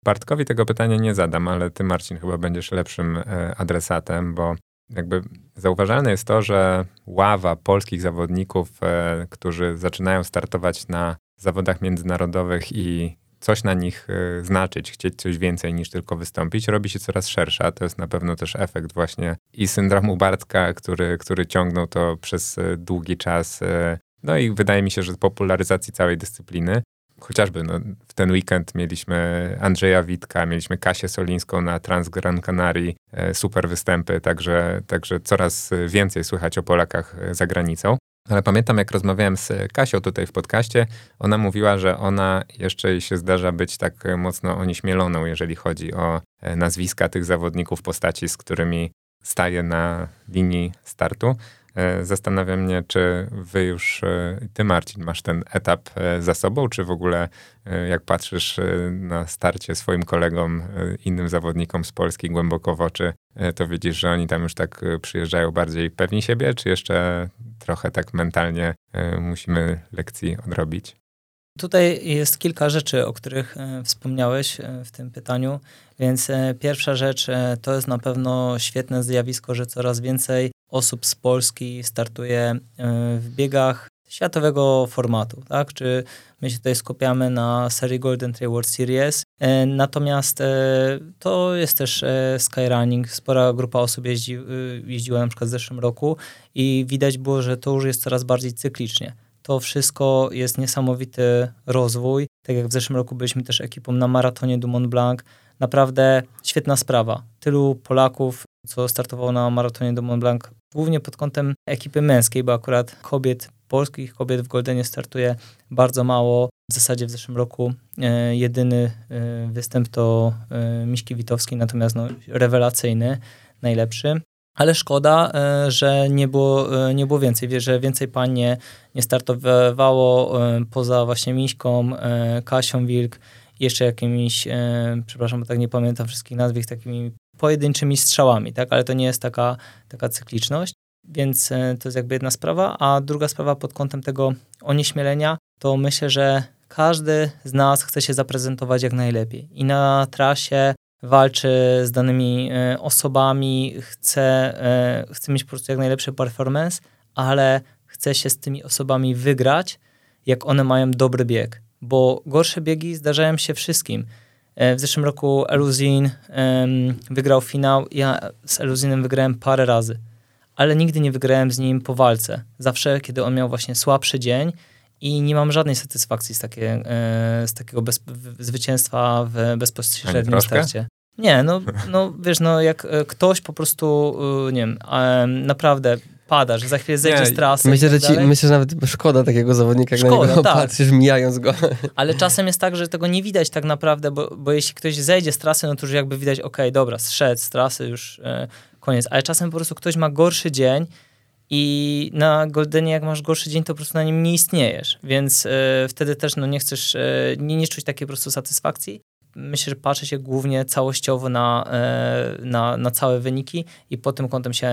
Bartkowi tego pytania nie zadam, ale ty Marcin chyba będziesz lepszym e, adresatem, bo jakby zauważalne jest to, że ława polskich zawodników, e, którzy zaczynają startować na zawodach międzynarodowych i coś na nich y, znaczyć, chcieć coś więcej niż tylko wystąpić, robi się coraz szersza. To jest na pewno też efekt właśnie i syndromu Bartka, który, który ciągnął to przez y, długi czas. Y, no i wydaje mi się, że popularyzacji całej dyscypliny. Chociażby no, w ten weekend mieliśmy Andrzeja Witka, mieliśmy Kasię Solińską na Trans Gran Canaria, super występy, także, także coraz więcej słychać o Polakach za granicą. Ale pamiętam, jak rozmawiałem z Kasią tutaj w podcaście, ona mówiła, że ona jeszcze się zdarza być tak mocno onieśmieloną, jeżeli chodzi o e, nazwiska tych zawodników, postaci, z którymi staje na linii startu. E, zastanawia mnie, czy wy już, e, ty Marcin, masz ten etap za sobą, czy w ogóle jak patrzysz na starcie swoim kolegom, innym zawodnikom z Polski głęboko w oczy, to widzisz, że oni tam już tak przyjeżdżają bardziej pewni siebie, czy jeszcze trochę tak mentalnie e, musimy lekcji odrobić. Tutaj jest kilka rzeczy, o których e, wspomniałeś e, w tym pytaniu, więc pierwsza rzecz to jest na pewno świetne zjawisko, że coraz więcej osób z Polski startuje w biegach światowego formatu, tak? Czy my się tutaj skupiamy na serii Golden Trail World Series, e, natomiast e, to jest też e, skyrunning, spora grupa osób jeździ, jeździła na przykład w zeszłym roku i widać było, że to już jest coraz bardziej cyklicznie. To wszystko jest niesamowity rozwój. Tak jak w zeszłym roku byliśmy też ekipą na maratonie du Mont Blanc. Naprawdę świetna sprawa. Tylu Polaków, co startowało na maratonie du Mont Blanc, głównie pod kątem ekipy męskiej, bo akurat kobiet polskich kobiet w Goldenie startuje bardzo mało. W zasadzie w zeszłym roku e, jedyny e, występ to e, Miśki Witowski, natomiast no, rewelacyjny, najlepszy. Ale szkoda, e, że nie było, e, nie było więcej. Wie, że więcej pań nie, nie startowało e, poza właśnie Miśką, Kasią Wilk jeszcze jakimiś, przepraszam, bo tak nie pamiętam wszystkich nazwisk, takimi pojedynczymi strzałami, tak? Ale to nie jest taka, taka cykliczność. Więc e, to jest jakby jedna sprawa. A druga sprawa pod kątem tego onieśmielenia, to myślę, że każdy z nas chce się zaprezentować jak najlepiej. I na trasie walczy z danymi e, osobami, chce, e, chce mieć po prostu jak najlepszy performance, ale chce się z tymi osobami wygrać, jak one mają dobry bieg. Bo gorsze biegi zdarzają się wszystkim. W zeszłym roku Eluzin wygrał finał. Ja z Eluzinem wygrałem parę razy ale nigdy nie wygrałem z nim po walce. Zawsze, kiedy on miał właśnie słabszy dzień i nie mam żadnej satysfakcji z, takie, e, z takiego bez, zwycięstwa w bezpośrednim starcie. Nie, no, no wiesz, no jak e, ktoś po prostu, e, nie wiem, naprawdę pada, że za chwilę zejdzie z trasy. Myślę, że ci, myślę, że nawet szkoda takiego zawodnika, jak szkoda, na niego tak. patrzysz, mijając go. Ale czasem jest tak, że tego nie widać tak naprawdę, bo, bo jeśli ktoś zejdzie z trasy, no to już jakby widać, okej, okay, dobra, zszedł z trasy, już koniec. Ale czasem po prostu ktoś ma gorszy dzień i na Goldenie jak masz gorszy dzień, to po prostu na nim nie istniejesz, więc y, wtedy też no, nie chcesz, y, nie, nie czuć takiej po prostu satysfakcji. Myślę, że patrzy się głównie całościowo na, y, na, na całe wyniki i pod tym kątem się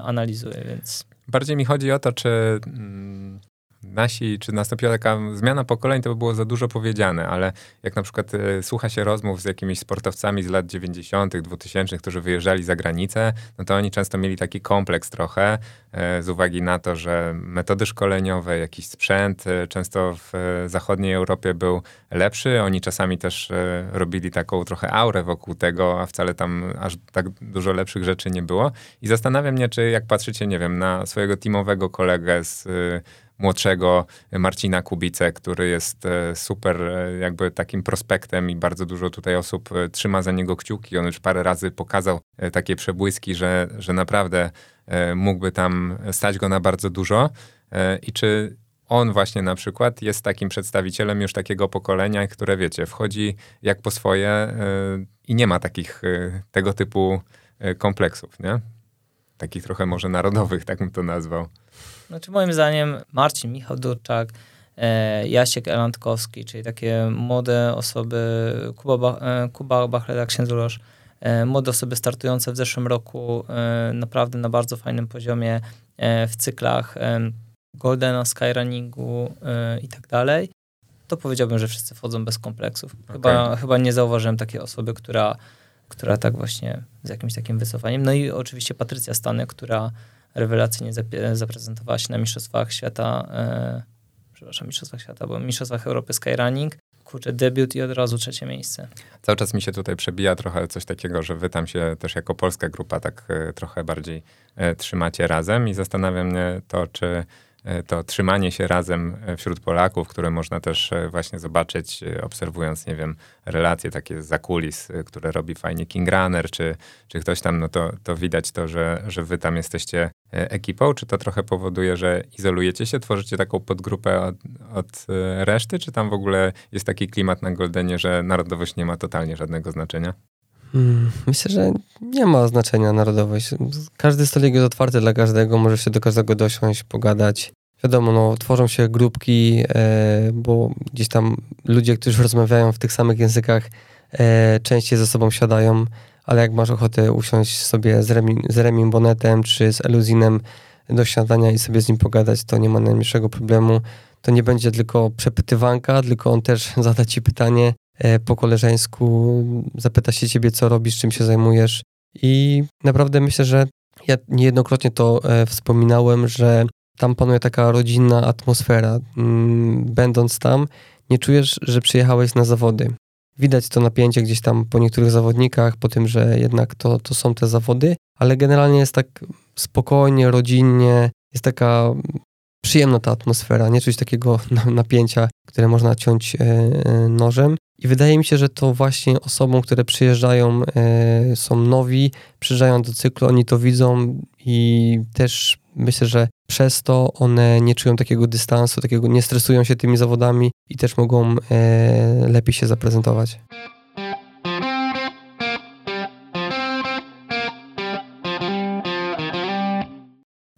analizuje, więc... Bardziej mi chodzi o to, czy mm, nasi, czy nastąpiła taka zmiana pokoleń, to by było za dużo powiedziane, ale jak na przykład e, słucha się rozmów z jakimiś sportowcami z lat 90., 2000, którzy wyjeżdżali za granicę, no to oni często mieli taki kompleks trochę e, z uwagi na to, że metody szkoleniowe, jakiś sprzęt e, często w zachodniej Europie był lepszy. Oni czasami też robili taką trochę aurę wokół tego, a wcale tam aż tak dużo lepszych rzeczy nie było. I zastanawiam mnie, czy jak patrzycie, nie wiem, na swojego teamowego kolegę z młodszego Marcina Kubice, który jest e, super e, jakby takim prospektem i bardzo dużo tutaj osób e, trzyma za niego kciuki. On już parę razy pokazał takie przebłyski, że, że naprawdę mógłby tam stać go na bardzo dużo. I czy on właśnie na przykład jest takim przedstawicielem już takiego pokolenia, które wiecie, wchodzi jak po swoje i nie ma takich tego typu kompleksów, nie? Takich trochę może narodowych, tak bym to nazwał. Znaczy moim zdaniem Marcin, Michał Durczak, e, Jasiek Elandkowski, czyli takie młode osoby, Kuba, ba, e, Kuba Bachleda, Księdzulosz, e, młode osoby startujące w zeszłym roku e, naprawdę na bardzo fajnym poziomie e, w cyklach e, Goldena, Skyrunningu i tak dalej, to powiedziałbym, że wszyscy wchodzą bez kompleksów. Chyba, okay. chyba nie zauważyłem takiej osoby, która, która tak właśnie z jakimś takim wycofaniem. No i oczywiście Patrycja Stany, która rewelacyjnie zaprezentowała się na Mistrzostwach Świata, e, przepraszam, Mistrzostwach Świata, bo Mistrzostwach Europy Skyrunning. kurczę, debiut i od razu trzecie miejsce. Cały czas mi się tutaj przebija trochę coś takiego, że wy tam się też jako polska grupa tak e, trochę bardziej e, trzymacie razem i zastanawia mnie to, czy to trzymanie się razem e, wśród Polaków, które można też e, właśnie zobaczyć, obserwując, nie wiem, relacje takie za kulis, które robi fajnie King Runner, czy, czy ktoś tam, no to, to widać to, że, że wy tam jesteście ekipą, czy to trochę powoduje, że izolujecie się, tworzycie taką podgrupę od, od reszty, czy tam w ogóle jest taki klimat na Goldenie, że narodowość nie ma totalnie żadnego znaczenia? Hmm, myślę, że nie ma znaczenia narodowość. Każdy stolik jest otwarty dla każdego, może się do każdego dosiąść, pogadać. Wiadomo, no, tworzą się grupki, e, bo gdzieś tam ludzie, którzy rozmawiają w tych samych językach, e, częściej ze sobą siadają, ale jak masz ochotę usiąść sobie z, Remi, z Remim Bonetem czy z Eluzinem do śniadania i sobie z nim pogadać, to nie ma najmniejszego problemu. To nie będzie tylko przepytywanka, tylko on też zada ci pytanie, po koleżeńsku, zapyta się ciebie, co robisz, czym się zajmujesz. I naprawdę myślę, że ja niejednokrotnie to e, wspominałem, że tam panuje taka rodzinna atmosfera. Mm, będąc tam, nie czujesz, że przyjechałeś na zawody. Widać to napięcie gdzieś tam po niektórych zawodnikach, po tym, że jednak to, to są te zawody, ale generalnie jest tak spokojnie, rodzinnie, jest taka przyjemna ta atmosfera, nie czuć takiego napięcia, które można ciąć e, nożem. I wydaje mi się, że to właśnie osobom, które przyjeżdżają, e, są nowi, przyjeżdżają do cyklu, oni to widzą i też myślę, że przez to one nie czują takiego dystansu, takiego nie stresują się tymi zawodami i też mogą e, lepiej się zaprezentować.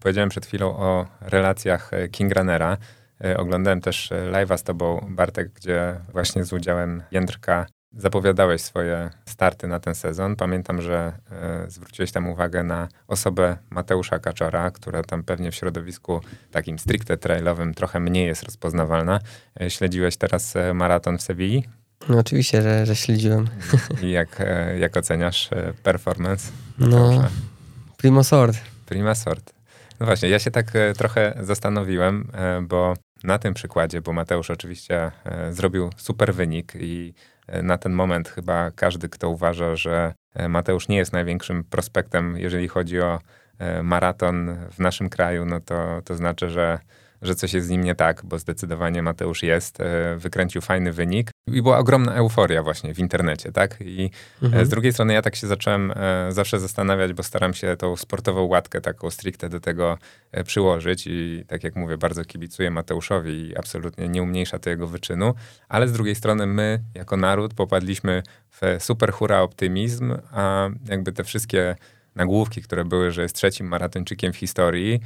Powiedziałem przed chwilą o relacjach King Runnera. E, oglądałem też e, live'a z tobą, Bartek, gdzie właśnie z udziałem Jędrka zapowiadałeś swoje starty na ten sezon. Pamiętam, że e, zwróciłeś tam uwagę na osobę Mateusza Kaczora, która tam pewnie w środowisku takim stricte trailowym trochę mniej jest rozpoznawalna. E, śledziłeś teraz e, maraton w Sewilli? No oczywiście, że, że śledziłem. I jak, e, jak oceniasz performance? No, prima sort. Prima sort. No właśnie, ja się tak trochę zastanowiłem, bo na tym przykładzie, bo Mateusz oczywiście e, zrobił super wynik i e, na ten moment chyba każdy, kto uważa, że e, Mateusz nie jest największym prospektem, jeżeli chodzi o maraton w naszym kraju, no to, to znaczy, że że coś jest z nim nie tak, bo zdecydowanie Mateusz jest, e, wykręcił fajny wynik i była ogromna euforia właśnie w internecie, tak? I e, mhm. z drugiej strony ja tak się zacząłem e, zawsze zastanawiać, bo staram się tą sportową łatkę taką stricte do tego przyłożyć i tak jak mówię, bardzo kibicuję Mateuszowi i absolutnie nie umniejsza to jego wyczynu, ale z drugiej strony my jako naród popadliśmy w super hura optymizm, a jakby te wszystkie nagłówki, które były, że jest trzecim maratończykiem w historii,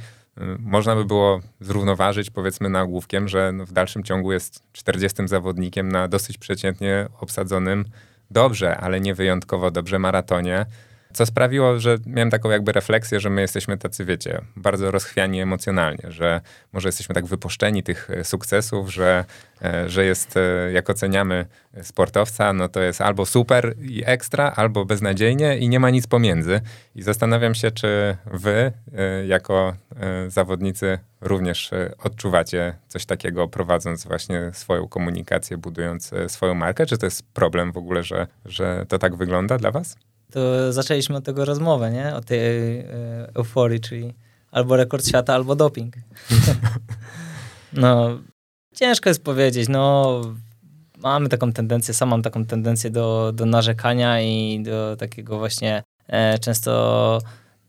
można by było zrównoważyć powiedzmy nagłówkiem, że no w dalszym ciągu jest 40 zawodnikiem na dosyć przeciętnie obsadzonym dobrze, ale nie wyjątkowo dobrze maratonie. Co sprawiło, że miałem taką jakby refleksję, że my jesteśmy tacy, wiecie, bardzo rozchwiani emocjonalnie, że może jesteśmy tak wypuszczeni tych e, sukcesów, że, e, że jest, e, jak oceniamy sportowca, no to jest albo super i ekstra, albo beznadziejnie i nie ma nic pomiędzy. I zastanawiam się, czy wy, jako zawodnicy, również odczuwacie coś takiego, prowadząc właśnie swoją komunikację, budując swoją markę? Czy to jest problem w ogóle, że, że to tak wygląda dla was? To zaczęliśmy od tego rozmowę, nie? O tej e, euforii, czyli albo rekord świata, albo doping. no, ciężko jest powiedzieć, no mamy taką tendencję, sam mam taką tendencję do, do narzekania i do takiego właśnie e, często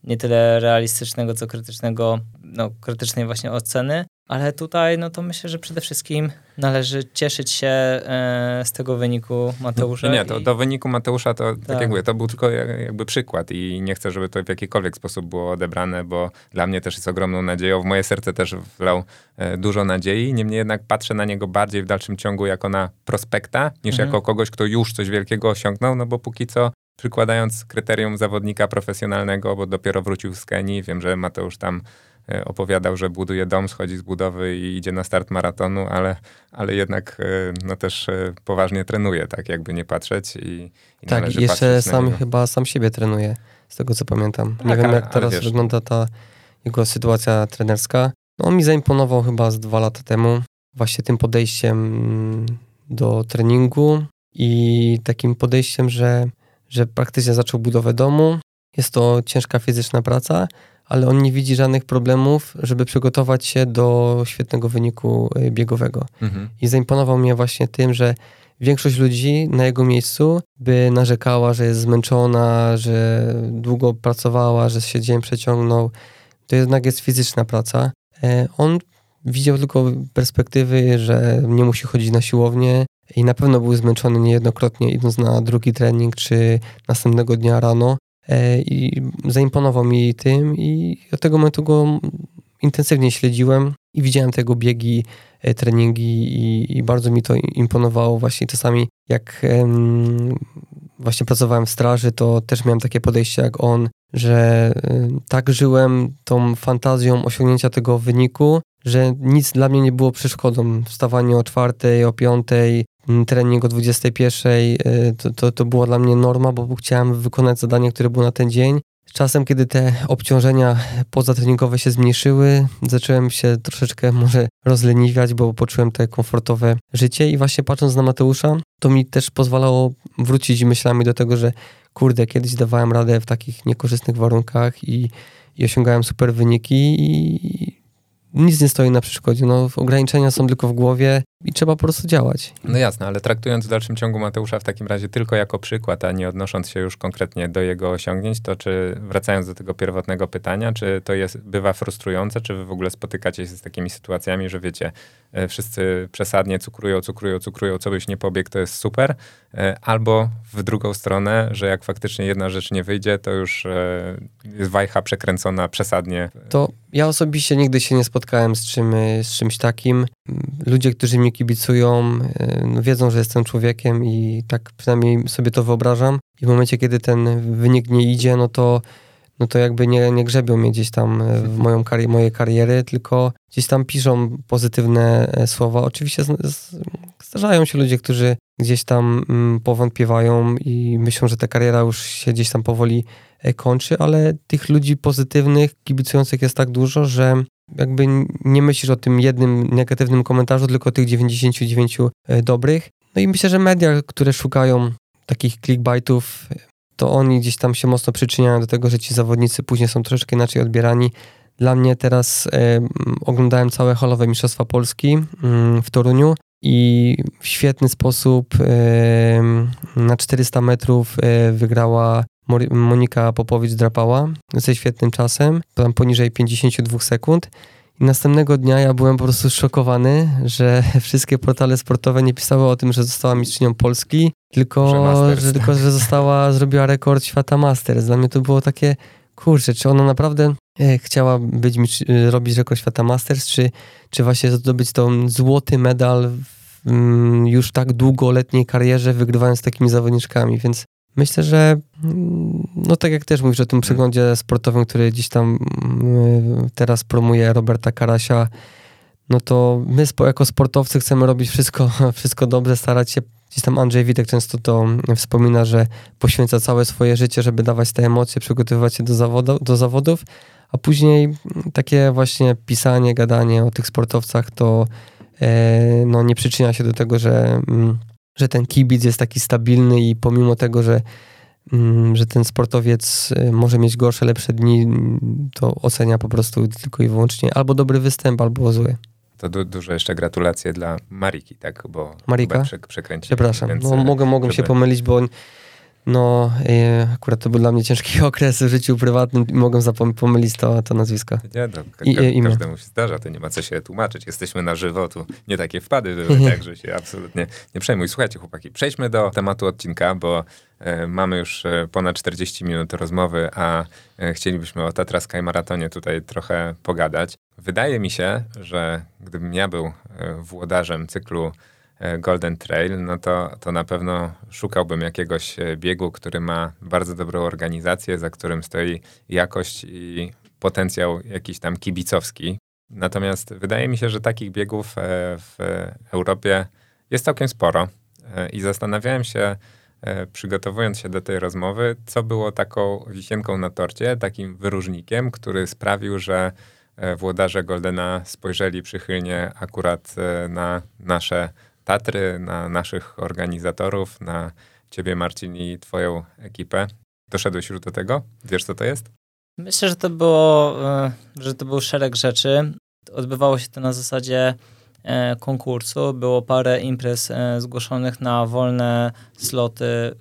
nie tyle realistycznego, co krytycznego, no krytycznej właśnie oceny, ale tutaj, no to myślę, że przede wszystkim należy cieszyć się e, z tego wyniku Mateusza. Nie, nie to i... do wyniku Mateusza to, tak. tak jak mówię, to był tylko jakby przykład i nie chcę, żeby to w jakikolwiek sposób było odebrane, bo dla mnie też jest ogromną nadzieją. W moje serce też wlał e, dużo nadziei, niemniej jednak patrzę na niego bardziej w dalszym ciągu jako na prospekta, niż mhm. jako kogoś, kto już coś wielkiego osiągnął, no bo póki co przykładając kryterium zawodnika profesjonalnego, bo dopiero wrócił z Kenii, wiem, że Mateusz tam opowiadał, że buduje dom, schodzi z budowy i idzie na start maratonu, ale, ale jednak e, no też e, poważnie trenuje, tak jakby nie patrzeć i, i Tak, jeszcze sam chyba sam siebie trenuje, z tego co pamiętam. Tak, nie wiem jak teraz wiesz, wygląda ta jego sytuacja trenerska. No, on mi zaimponował chyba z dwa lata temu właśnie tym podejściem do treningu i takim podejściem, że, że praktycznie zaczął budowę domu. Jest to ciężka fizyczna praca, ale on nie widzi żadnych problemów, żeby przygotować się do świetnego wyniku y, biegowego. Mhm. I zaimponował mnie właśnie tym, że większość ludzi na jego miejscu by narzekała, że jest zmęczona, że długo pracowała, że się dzień przeciągnął. To jednak jest fizyczna praca. E, on widział tylko perspektywy, że nie musi chodzić na siłownię i na pewno był zmęczony niejednokrotnie idąc na drugi trening czy następnego dnia rano. E, I zaimponował mi tym i od tego momentu go intensywnie śledziłem i widziałem tego biegi, e, treningi i, i bardzo mi to imponowało właśnie czasami jak właśnie pracowałem w straży, to też miałem takie podejście jak on, że um, tak żyłem tą fantazją osiągnięcia tego wyniku, że nic dla mnie nie było przeszkodą. Wstawanie o czwartej, o piątej, trening o 21, y, to, to, to była dla mnie norma, bo chciałem wykonać zadanie, które było na ten dzień. Czasem, kiedy te obciążenia pozatreningowe się zmniejszyły, zacząłem się troszeczkę może rozleniwiać, bo poczułem te komfortowe życie i właśnie patrząc na Mateusza, to mi też pozwalało wrócić myślami do tego, że kurde, kiedyś dawałem radę w takich niekorzystnych warunkach i, i osiągałem super wyniki i, nic nie stoi na przeszkodzie. No, ograniczenia są tylko w głowie i trzeba po prostu działać. No jasne, ale traktując w dalszym ciągu Mateusza w takim razie tylko jako przykład, a nie odnosząc się już konkretnie do jego osiągnięć, to czy wracając do tego pierwotnego pytania, czy to jest, bywa frustrujące, czy wy w ogóle spotykacie się z takimi sytuacjami, że wiecie, e, wszyscy przesadnie cukrują, cukrują, cukrują, co byś nie pobiegł, to jest super, e, albo w drugą stronę, że jak faktycznie jedna rzecz nie wyjdzie, to już e, jest wajcha przekręcona przesadnie. To ja osobiście nigdy się nie spotkałem z, czym, z czymś takim. Ludzie, którzy mi kibicują, e, no wiedzą, że jestem człowiekiem i tak przynajmniej sobie to wyobrażam. I w momencie, kiedy ten wynik nie idzie, no to, no to jakby nie, nie grzebią mnie gdzieś tam e, w moją kari kariery, tylko gdzieś tam piszą pozytywne e, słowa. Oczywiście zdarzają się ludzie, którzy gdzieś tam mm, powątpiewają i myślą, że ta kariera już się gdzieś tam powoli kończy, ale tych ludzi pozytywnych, kibicujących jest tak dużo, że jakby nie myślisz o tym jednym negatywnym komentarzu, tylko tych 99 e, dobrych. No i myślę, że media, które szukają takich clickbaitów, to oni gdzieś tam się mocno przyczyniają do tego, że ci zawodnicy później są troszeczkę inaczej odbierani. Dla mnie teraz e, oglądałem całe halowe Mistrzostwa Polski mm, w Toruniu i w świetny sposób e, na 400 metrów wygrała Monika Popowicz-Drapała ze świetnym czasem, tam poniżej 52 sekund. I następnego dnia ja byłem po prostu szokowany, że wszystkie portale sportowe nie pisały o tym, że została mistrzynią Polski, tylko że, że, tylko, że została, zrobiła rekord świata Masters. Dla mnie to było takie, kurczę, czy ona naprawdę e, chciała być, e, robić rekord świata Masters, czy, czy właśnie zdobyć tą złoty medal w mm, już tak długoletniej karierze, wygrywając z takimi zawodniczkami, więc Myślę, że mm, no tak jak też mówisz o tym przeglądzie sportowym, który gdzieś tam mm, teraz promuje Roberta Karasia, no to my jako sportowcy chcemy robić wszystko, wszystko dobrze, starać się. Gdzieś tam Andrzej Witek często to wspomina, że poświęca całe swoje życie, żeby dawać te emocje, przygotowywać się do, zawodu, do zawodów, a później mm, takie właśnie pisanie, gadanie o tych sportowcach to e, no, nie przyczynia się do tego, że że ten kibic jest taki stabilny i pomimo tego, że, mm, że ten sportowiec y, może mieć gorsze, lepsze dni, to ocenia po prostu tylko i wyłącznie albo dobry występ, albo zły. To du dużo jeszcze gratulacje dla Mariki, tak? Bo Marika? Prze przekręci. Przepraszam, więc, no, mogę, mogę żeby... się pomylić, bo no, akurat to był dla mnie ciężki okres w życiu prywatnym i mogłem pomylić to, to nazwisko. Nie, no, ka I, ka każdemu się zdarza, to nie ma co się tłumaczyć. Jesteśmy na żywo, tu nie takie wpady, żeby tak, że się absolutnie nie przejmuj. Słuchajcie, chłopaki, przejdźmy do tematu odcinka, bo e, mamy już e, ponad 40 minut rozmowy, a e, chcielibyśmy o Tatra Sky Maratonie tutaj trochę pogadać. Wydaje mi się, że gdybym ja był e, włodarzem cyklu Golden Trail, no to, to na pewno szukałbym jakiegoś e, biegu, który ma bardzo dobrą organizację, za którym stoi jakość i potencjał jakiś tam kibicowski. Natomiast wydaje mi się, że takich biegów e, w Europie jest całkiem sporo i zastanawiałem się, przygotowując się do tej rozmowy, co było taką wisienką na torcie, takim wyróżnikiem, który sprawił, że włodarze Goldena spojrzeli przychylnie akurat na nasze Tatry, na naszych organizatorów, na ciebie Marcin i twoją ekipę. Doszedłeś już do tego? Wiesz co to jest? Myślę, że to było, e, że to był szereg rzeczy. Odbywało się to na zasadzie e, konkursu. Było parę imprez e, zgłoszonych na wolne sloty,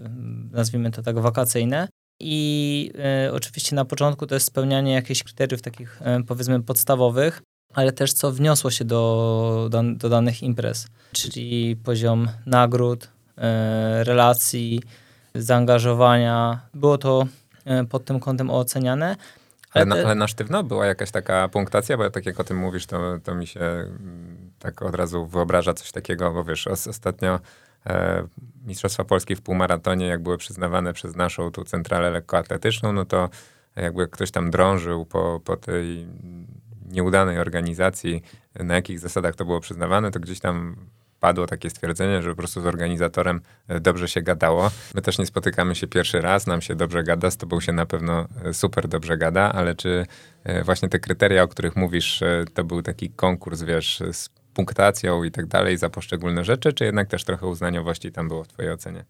nazwijmy to tak, wakacyjne. I oczywiście na początku to jest spełnianie jakichś kryteriów takich powiedzmy podstawowych, ale też co wniosło się do, do danych imprez, czyli poziom nagród, relacji, zaangażowania. Było to E, pod tym kątem oceniane. Ale, na, ale na sztywno była jakaś taka punktacja, bo tak jak o tym mówisz, to, to mi się mm, tak od razu wyobraża coś takiego, bo wiesz, ostatnio e, Mistrzostwa Polski w półmaratonie, jak były przyznawane przez naszą tu centralę lekkoatletyczną, no to jakby ktoś tam drążył po, po tej nieudanej organizacji, na jakich zasadach to było przyznawane, to gdzieś tam padło takie stwierdzenie, że po prostu z organizatorem e, dobrze się gadało. My też nie spotykamy się pierwszy raz, nam się dobrze gada, z tobą się na pewno e, super dobrze gada, ale czy e, właśnie te kryteria, o których mówisz, to był taki konkurs, wiesz, z punktacją i tak dalej za poszczególne rzeczy, czy jednak też trochę uznaniowości tam było w twojej ocenie?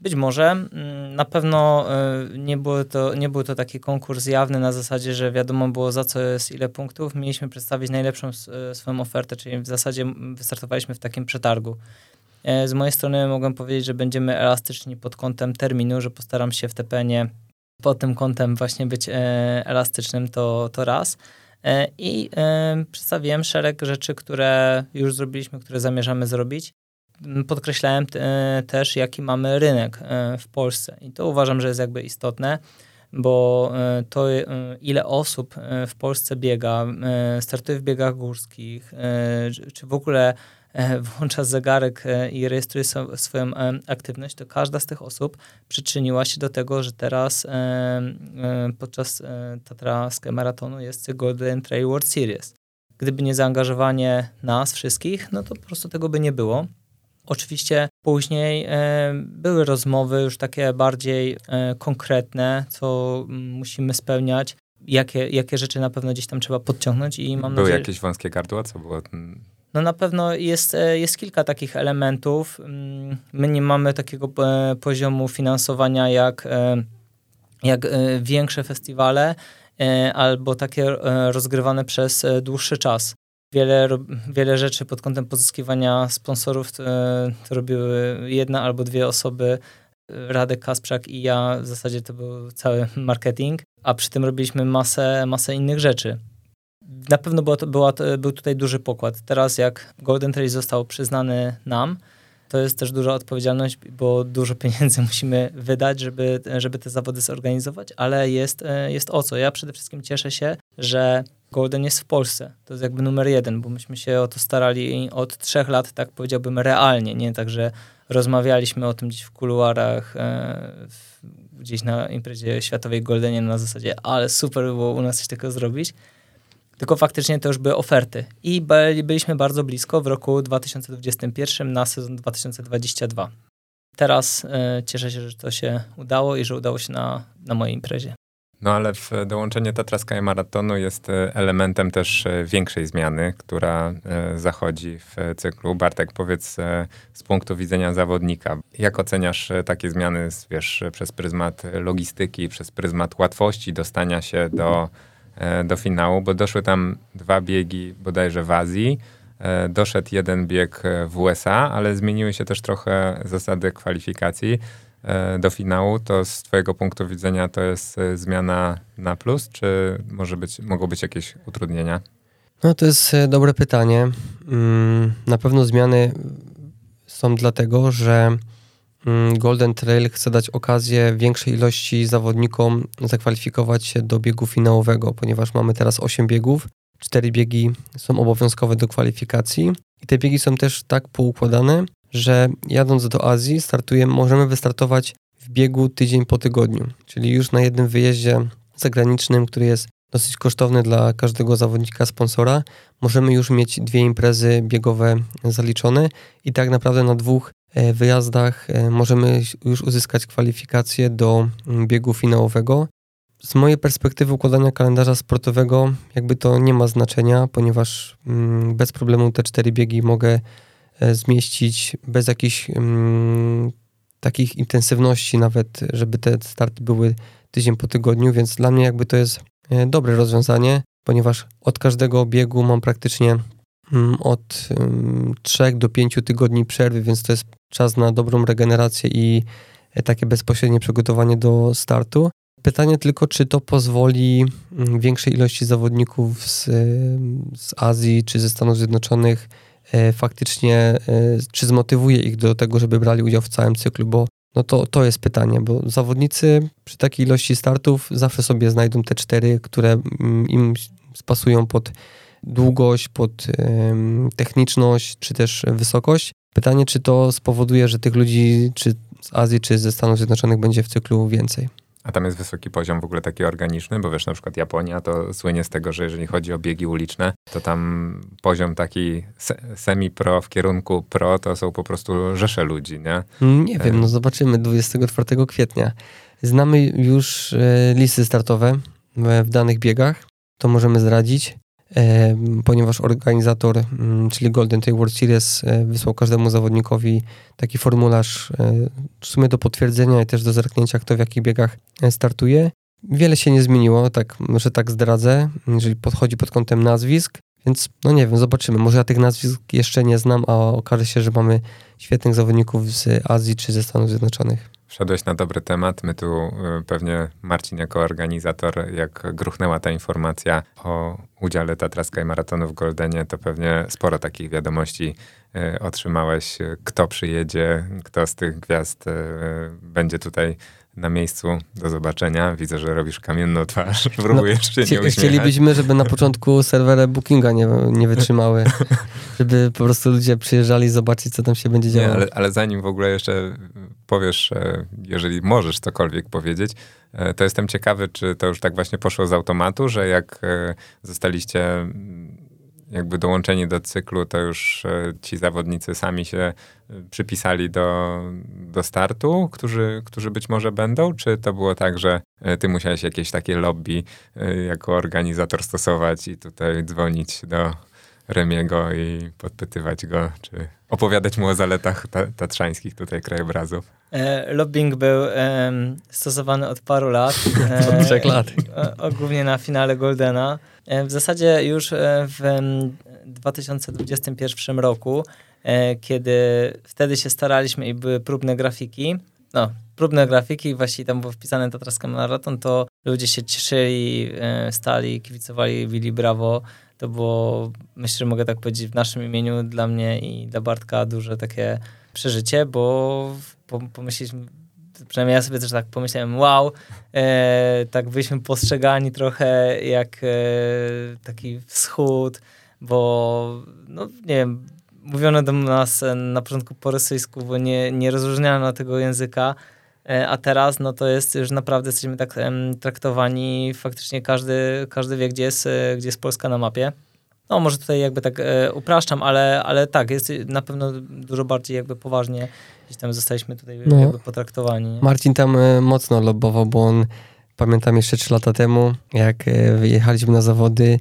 Być może. Mm, na pewno y, nie, było to, nie był to taki konkurs jawny na zasadzie, że wiadomo było za co jest ile punktów. Mieliśmy przedstawić najlepszą y, swoją ofertę, czyli w zasadzie wystartowaliśmy w takim przetargu. E, z mojej strony mogę powiedzieć, że będziemy elastyczni pod kątem terminu, że postaram się w TPN-ie pod tym kątem właśnie być e, elastycznym, to, to raz. E, I przedstawiłem szereg rzeczy, które już zrobiliśmy, które zamierzamy zrobić podkreślałem e, też, jaki mamy rynek e, w Polsce. I to uważam, że jest jakby istotne, bo e, to, ile osób w Polsce biega, startuje w biegach górskich, czy w ogóle włącza zegarek i rejestruje swoją aktywność, to każda z tych osób przyczyniła się do tego, że teraz podczas Tatralskiego Maratonu jest Golden Trail World Series. Gdyby nie zaangażowanie nas wszystkich, no to po prostu tego by nie było. Oczywiście później e, były rozmowy już takie bardziej e, konkretne, co musimy spełniać, jakie, jakie rzeczy na pewno gdzieś tam trzeba podciągnąć i mam Były nadzieję... jakieś wąskie gardła? Co było? No na pewno jest, e, jest kilka takich elementów. Mm, my nie mamy takiego poziomu finansowania jak, jak większe festiwale albo takie rozgrywane przez dłuższy czas wiele, wiele rzeczy pod kątem pozyskiwania sponsorów to, e, to robiły jedna albo dwie osoby. Radek Kasprzak i ja, w zasadzie to był cały marketing, a przy tym robiliśmy masę, masę innych rzeczy. Na pewno była to, była to, był tutaj duży pokład. Teraz jak Golden Trail został przyznany nam, to jest też duża odpowiedzialność, bo dużo pieniędzy musimy wydać, żeby, żeby te zawody zorganizować, ale jest, e, jest o co. Ja przede wszystkim cieszę się, że Golden jest w Polsce. To jest jakby numer jeden, bo myśmy się o to starali od trzech lat, tak powiedziałbym, realnie. Nie tak, że rozmawialiśmy o tym gdzieś w kuluarach, e, gdzieś na imprezie światowej Goldenie na zasadzie, ale super by było u nas coś takiego zrobić. Tylko faktycznie to już były oferty. I byliśmy bardzo blisko w roku 2021 na sezon 2022. Teraz e, cieszę się, że to się udało i że udało się na, na mojej imprezie. No ale w dołączenie Tatra Sky Maratonu jest e, elementem też e, większej zmiany, która e, zachodzi w cyklu. Bartek, powiedz z punktu widzenia zawodnika, jak oceniasz takie zmiany wiesz, przez pryzmat logistyki, przez pryzmat łatwości dostania się do, do finału, bo doszły tam dwa biegi bodajże w Azji, doszedł jeden bieg w USA, ale zmieniły się też trochę zasady kwalifikacji. E, do finału, to z Twojego punktu widzenia to jest e, zmiana na plus, czy może być, mogą być jakieś utrudnienia? No to jest e, dobre pytanie. Mm, na pewno zmiany są dlatego, że mm, Golden Trail chce dać okazję większej ilości zawodnikom zakwalifikować się do biegu finałowego, ponieważ mamy teraz 8 biegów. Cztery biegi są obowiązkowe do kwalifikacji i te biegi są też tak poukładane, że jadąc do Azji startujemy, możemy wystartować w biegu tydzień po tygodniu, czyli już na jednym wyjeździe zagranicznym, który jest dosyć kosztowny dla każdego zawodnika, sponsora, możemy już mieć dwie imprezy biegowe zaliczone i tak naprawdę na dwóch e, wyjazdach e, możemy już uzyskać kwalifikacje do mm, biegu finałowego. Z mojej perspektywy układania kalendarza sportowego jakby to nie ma znaczenia, ponieważ mm, bez problemu te cztery biegi mogę zmieścić bez jakichś mm, takich intensywności nawet, żeby te starty były tydzień po tygodniu, więc dla mnie jakby to jest e, dobre rozwiązanie, ponieważ od każdego biegu mam praktycznie mm, od 3 do 5 tygodni przerwy, więc to jest czas na dobrą regenerację i e, takie bezpośrednie przygotowanie do startu. Pytanie tylko, czy to pozwoli mm, większej ilości zawodników z, z Azji czy ze Stanów Zjednoczonych e, faktycznie, e, czy zmotywuje ich do tego, żeby brali udział w całym cyklu, bo no to, to jest pytanie, bo zawodnicy przy takiej ilości startów zawsze sobie znajdą te cztery, które mm, im spasują pod długość, pod techniczność, czy też wysokość. Pytanie, czy to spowoduje, że tych ludzi, czy z Azji, czy ze Stanów Zjednoczonych będzie w cyklu więcej. A tam jest wysoki poziom w ogóle taki organiczny, bo wiesz, na przykład Japonia to słynie z tego, że jeżeli chodzi o biegi uliczne, to tam poziom taki semi-pro w kierunku pro to są po prostu rzesze ludzi, nie? Nie wiem, no zobaczymy 24 kwietnia. Znamy już e, listy startowe w danych biegach, to możemy zdradzić ponieważ organizator, mm, czyli Golden Tail World Series, e, wysłał każdemu zawodnikowi taki formularz e, w sumie do potwierdzenia i też do zerknięcia, kto w jakich biegach e, startuje. Wiele się nie zmieniło, tak, że tak zdradzę, jeżeli podchodzi pod kątem nazwisk, więc no nie wiem, zobaczymy. Może ja tych nazwisk jeszcze nie znam, a okaże się, że mamy świetnych zawodników z Azji czy ze Stanów Zjednoczonych. Wszedłeś na dobry temat. My tu y, pewnie, Marcin jako organizator, jak gruchnęła ta informacja o udziale Tatraska i Maratonu w Goldenie, to pewnie sporo takich wiadomości y, otrzymałeś. Kto przyjedzie, kto z tych gwiazd y, będzie tutaj na miejscu. Do zobaczenia. Widzę, że robisz kamienną twarz. Próbujesz no, się nie uśmiechać. Chcielibyśmy, żeby na początku serwery Bookinga nie, nie wytrzymały. żeby po prostu ludzie przyjeżdżali zobaczyć, co tam się będzie działo. Nie, ale, ale zanim w ogóle jeszcze powiesz, e, jeżeli możesz cokolwiek powiedzieć, e, to jestem ciekawy, czy to już tak właśnie poszło z automatu, że jak e, zostaliście jakby dołączeni do cyklu, to już e, ci zawodnicy sami się e, przypisali do, do startu, którzy, którzy być może będą? Czy to było tak, że e, ty musiałeś jakieś takie lobby jako organizator stosować i tutaj dzwonić do Remiego i podpytywać go, czy opowiadać mu o zaletach tatrzańskich tutaj krajobrazów? E, lobbying był e, stosowany od paru lat. E, od trzech lat. O, głównie na finale Goldena. E, w zasadzie już e, w 2021 roku, e, kiedy wtedy się staraliśmy i były próbne grafiki, no, próbne grafiki, właściwie tam było wpisane Tatraska Maraton, to ludzie się cieszyli, stali, kibicowali, bili brawo. To było, myślę, że mogę tak powiedzieć, w naszym imieniu dla mnie i dla Bartka duże takie przeżycie, bo pomyśleliśmy, przynajmniej ja sobie też tak pomyślałem, wow, e, tak byliśmy postrzegani trochę jak e, taki wschód, bo no nie wiem, mówiono do nas na początku po rosyjsku, bo nie, nie rozróżniano tego języka, e, a teraz no to jest już naprawdę jesteśmy tak traktowani, faktycznie każdy, każdy wie, gdzie jest, e, gdzie jest Polska na mapie. No może tutaj jakby tak e, upraszczam, ale, ale tak, jest na pewno dużo bardziej jakby poważnie gdzieś tam zostaliśmy tutaj no. jakby potraktowani. Nie? Marcin tam e, mocno lobował, bo on, pamiętam jeszcze trzy lata temu, jak e, wyjechaliśmy na zawody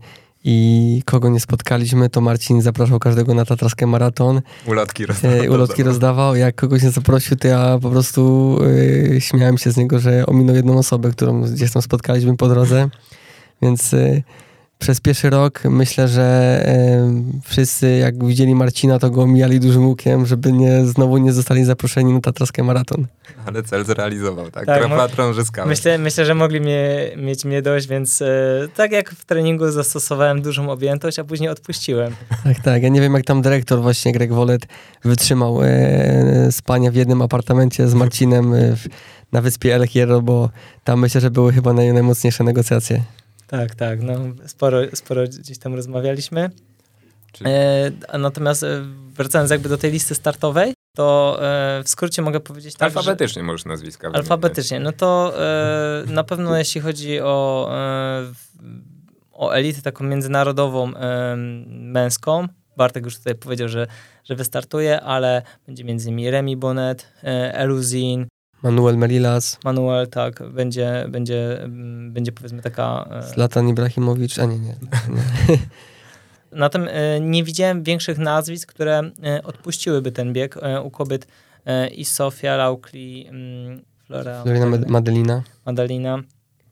i kogo nie spotkaliśmy, to Marcin zapraszał każdego na Tatraskę Maraton. Ulotki rozdawał. E, ulotki rozdawał. Jak kogoś nie zaprosił, to ja po prostu y, śmiałem się z niego, że ominął jedną osobę, którą gdzieś tam spotkaliśmy po drodze. Więc y, przez pierwszy rok myślę, że e, wszyscy jak widzieli Marcina, to go omijali dużym łukiem, żeby nie, znowu nie zostali zaproszeni na Tatraskę Maraton. Ale cel zrealizował, tak? tak Patron zyskał. Myślę, myślę, że mogli mnie, mieć mnie dość, więc e, tak jak w treningu zastosowałem dużą objętość, a później odpuściłem. Tak, tak. Ja nie wiem, jak tam dyrektor właśnie, Greg Wolet, wytrzymał e, spanie w jednym apartamencie z Marcinem e, w, na wyspie El Hierro, bo tam myślę, że były chyba naj, najmocniejsze negocjacje. Tak, tak, no sporo, sporo gdzieś tam rozmawialiśmy. E, natomiast e, wracając jakby do tej listy startowej, to e, w skrócie mogę powiedzieć tak, Alfabetycznie że, możesz nazwiska wymieniać. Alfabetycznie, no to e, na pewno jeśli chodzi o, e, o elitę taką międzynarodową e, męską, Bartek już tutaj powiedział, że, że wystartuje, ale będzie między innymi Remi Bonnet, Eluzin, Manuel Melilas. Manuel, tak, będzie, będzie, będzie powiedzmy taka... E, Zlatan Ibrahimowicz, a nie, nie. nie. Na tym nie widziałem większych nazwisk, które odpuściłyby ten bieg u kobiet i Sofia, Laukli, mm, Flora, Florina Madelina. Madalina.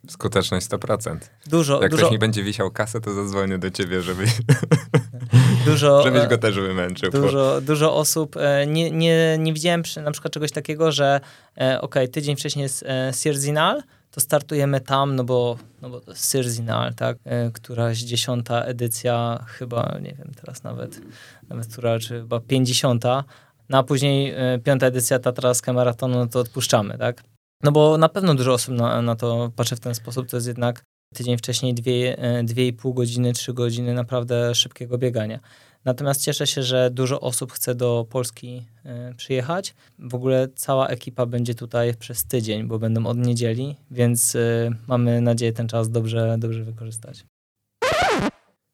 Skuteczność 100%. Dużo, Jak dużo... ktoś mi będzie wisiał kasę, to zadzwonię do ciebie, żeby, dużo, żebyś go też wymęczył. Dużo, dużo osób, e, nie, nie, nie widziałem na przykład czegoś takiego, że e, ok, tydzień wcześniej jest e, Sierzinal, to startujemy tam, no bo, no bo to jest Sierzinal, tak? Któraś dziesiąta edycja, chyba, nie wiem teraz nawet, nawet która, czy chyba pięćdziesiąta, no a później piąta edycja Tatraska Maratonu, no to odpuszczamy, tak? No bo na pewno dużo osób na, na to patrzy w ten sposób. To jest jednak tydzień wcześniej dwie, e, godziny, trzy godziny naprawdę szybkiego biegania. Natomiast cieszę się, że dużo osób chce do Polski y, przyjechać. W ogóle cała ekipa będzie tutaj przez tydzień, bo będą od niedzieli, więc y, mamy nadzieję ten czas dobrze, dobrze wykorzystać.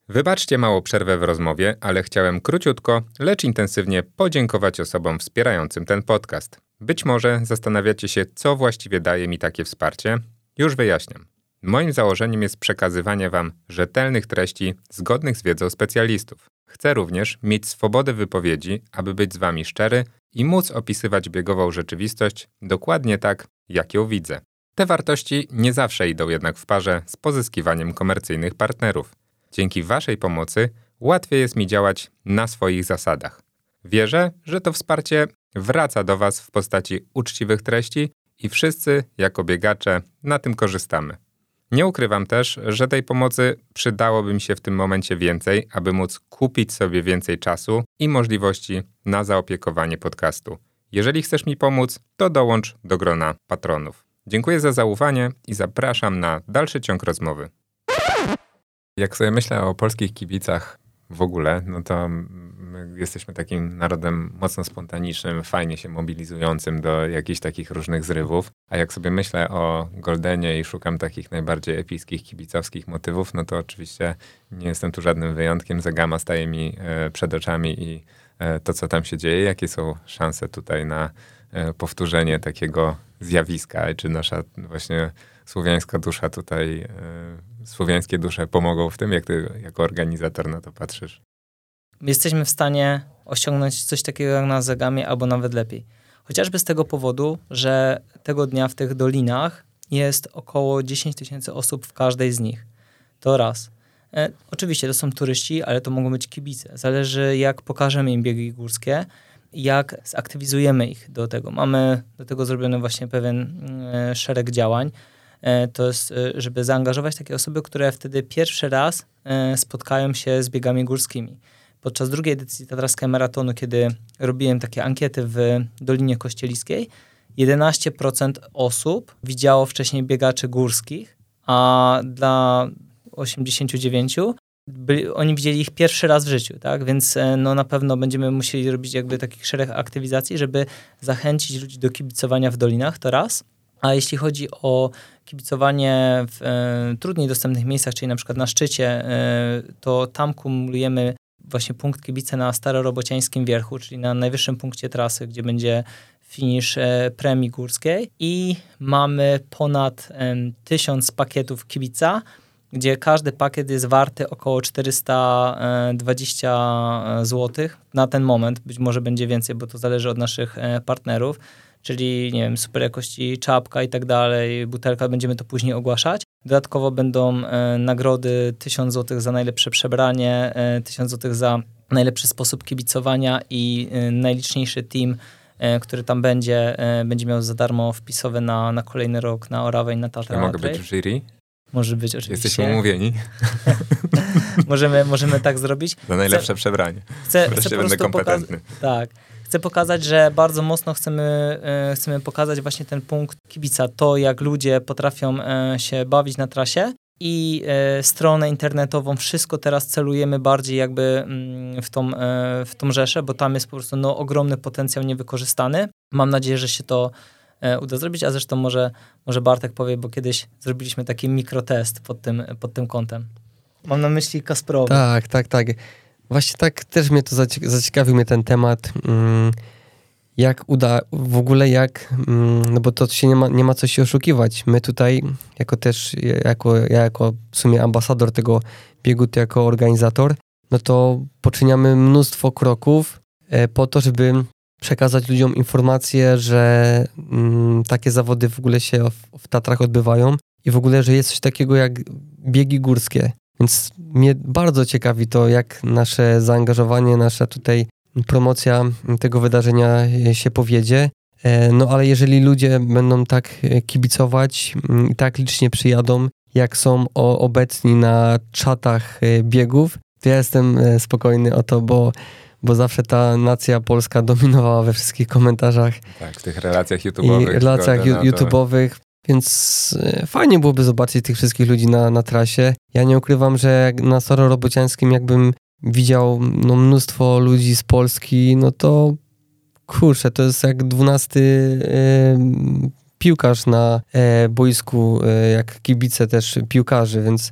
Wybaczcie małą przerwę w rozmowie, ale chciałem króciutko, lecz intensywnie podziękować osobom wspierającym ten podcast. Być może zastanawiacie się, co właściwie daje mi takie wsparcie. Już wyjaśniam. Moim założeniem jest przekazywanie Wam rzetelnych treści zgodnych z wiedzą specjalistów. Chcę również mieć swobodę wypowiedzi, aby być z Wami szczery i móc opisywać biegową rzeczywistość dokładnie tak, jak ją widzę. Te wartości nie zawsze idą jednak w parze z pozyskiwaniem komercyjnych partnerów. Dzięki Waszej pomocy łatwiej jest mi działać na swoich zasadach. Wierzę, że to wsparcie wraca do Was w postaci uczciwych treści i wszyscy, jako biegacze, na tym korzystamy. Nie ukrywam też, że tej pomocy przydałoby mi się w tym momencie więcej, aby móc kupić sobie więcej czasu i możliwości na zaopiekowanie podcastu. Jeżeli chcesz mi pomóc, to dołącz do grona patronów. Dziękuję za zaufanie i zapraszam na dalszy ciąg rozmowy. Jak sobie myślę o polskich kibicach w ogóle, no to my jesteśmy takim narodem mocno spontanicznym, fajnie się mobilizującym do jakichś takich różnych zrywów. A jak sobie myślę o Goldenie i szukam takich najbardziej epickich, kibicowskich motywów, no to oczywiście nie jestem tu żadnym wyjątkiem. Zagama staje mi e, przed oczami i e, to, co tam się dzieje, jakie są szanse tutaj na e, powtórzenie takiego zjawiska, czy nasza właśnie słowiańska dusza tutaj, słowiańskie dusze pomogą w tym, jak ty jako organizator na to patrzysz? Jesteśmy w stanie osiągnąć coś takiego jak na Zagamie, albo nawet lepiej. Chociażby z tego powodu, że tego dnia w tych dolinach jest około 10 tysięcy osób w każdej z nich. To raz. E, oczywiście to są turyści, ale to mogą być kibice. Zależy jak pokażemy im biegi górskie, jak zaktywizujemy ich do tego. Mamy do tego zrobiony właśnie pewien e, szereg działań. E, to jest, e, żeby zaangażować takie osoby, które wtedy pierwszy raz e, spotkają się z biegami górskimi podczas drugiej edycji Tatrackiego Maratonu, kiedy robiłem takie ankiety w Dolinie Kościeliskiej, 11% osób widziało wcześniej biegaczy górskich, a dla 89 byli, oni widzieli ich pierwszy raz w życiu, tak? Więc e, no, na pewno będziemy musieli robić jakby takich szereg aktywizacji, żeby zachęcić ludzi do kibicowania w dolinach, to raz. A jeśli chodzi o kibicowanie w e, trudniej dostępnych miejscach, czyli na przykład na szczycie, e, to tam kumulujemy właśnie punkt kibice na starorobociańskim wierchu, czyli na najwyższym punkcie trasy, gdzie będzie finisz e, premii górskiej i mamy ponad tysiąc pakietów kibica, gdzie każdy pakiet jest warty około 420 zł na ten moment. Być może będzie więcej, bo to zależy od naszych e, partnerów, czyli nie wiem, super jakości czapka i tak dalej, butelka, będziemy to później ogłaszać. Dodatkowo będą e, nagrody 1000 zł za najlepsze przebranie, e, 1000 zł za najlepszy sposób kibicowania i e, najliczniejszy team, e, który tam będzie, e, będzie miał za darmo wpisowe na, na kolejny rok na Orawę i na Tatra. Ja mogę być w jury? Może być oczywiście. Jesteśmy umówieni. możemy, możemy tak zrobić. Za najlepsze chcę, przebranie. Chcę, Wreszcie chcę będę kompetentny. Tak. Chcę pokazać, że bardzo mocno chcemy, e, chcemy pokazać właśnie ten punkt kibica, to jak ludzie potrafią e, się bawić na trasie i e, stronę internetową, wszystko teraz celujemy bardziej jakby mm, w tą, w tą rzeszę, bo tam jest po prostu no, ogromny potencjał niewykorzystany. Mam nadzieję, że się to uda zrobić, a zresztą może, może Bartek powie, bo kiedyś zrobiliśmy taki mikrotest pod tym, pod tym kątem. Mam na myśli Kasprowy. Tak, tak, tak. Właśnie tak też mnie to zaciekawił mnie ten temat. Mm, jak uda, w ogóle jak, mm, no bo to się nie ma, nie ma co się oszukiwać. My tutaj, jako też, jako, ja jako w sumie ambasador tego biegu, ty jako organizator, no to poczyniamy mnóstwo kroków e, po to, żeby przekazać ludziom informację, że mm, takie zawody w ogóle się w, w Tatrach odbywają i w ogóle, że jest coś takiego jak biegi górskie. Więc mnie bardzo ciekawi to, jak nasze zaangażowanie, nasza tutaj promocja tego wydarzenia się powiedzie. E, no ale jeżeli ludzie będą tak kibicować mm, i tak licznie przyjadą, jak są obecni na czatach e, biegów, to ja jestem e, spokojny o to, bo, bo zawsze ta nacja polska dominowała we wszystkich komentarzach. Tak, w tych relacjach YouTube'owych. I relacjach YouTube'owych. Więc fajnie byłoby zobaczyć tych wszystkich ludzi na, na trasie. Ja nie ukrywam, że na Soro Robociańskim jakbym widział no, mnóstwo ludzi z Polski, no to kurczę, to jest jak dwunasty y, piłkarz na y, boisku, jak kibice też piłkarzy, więc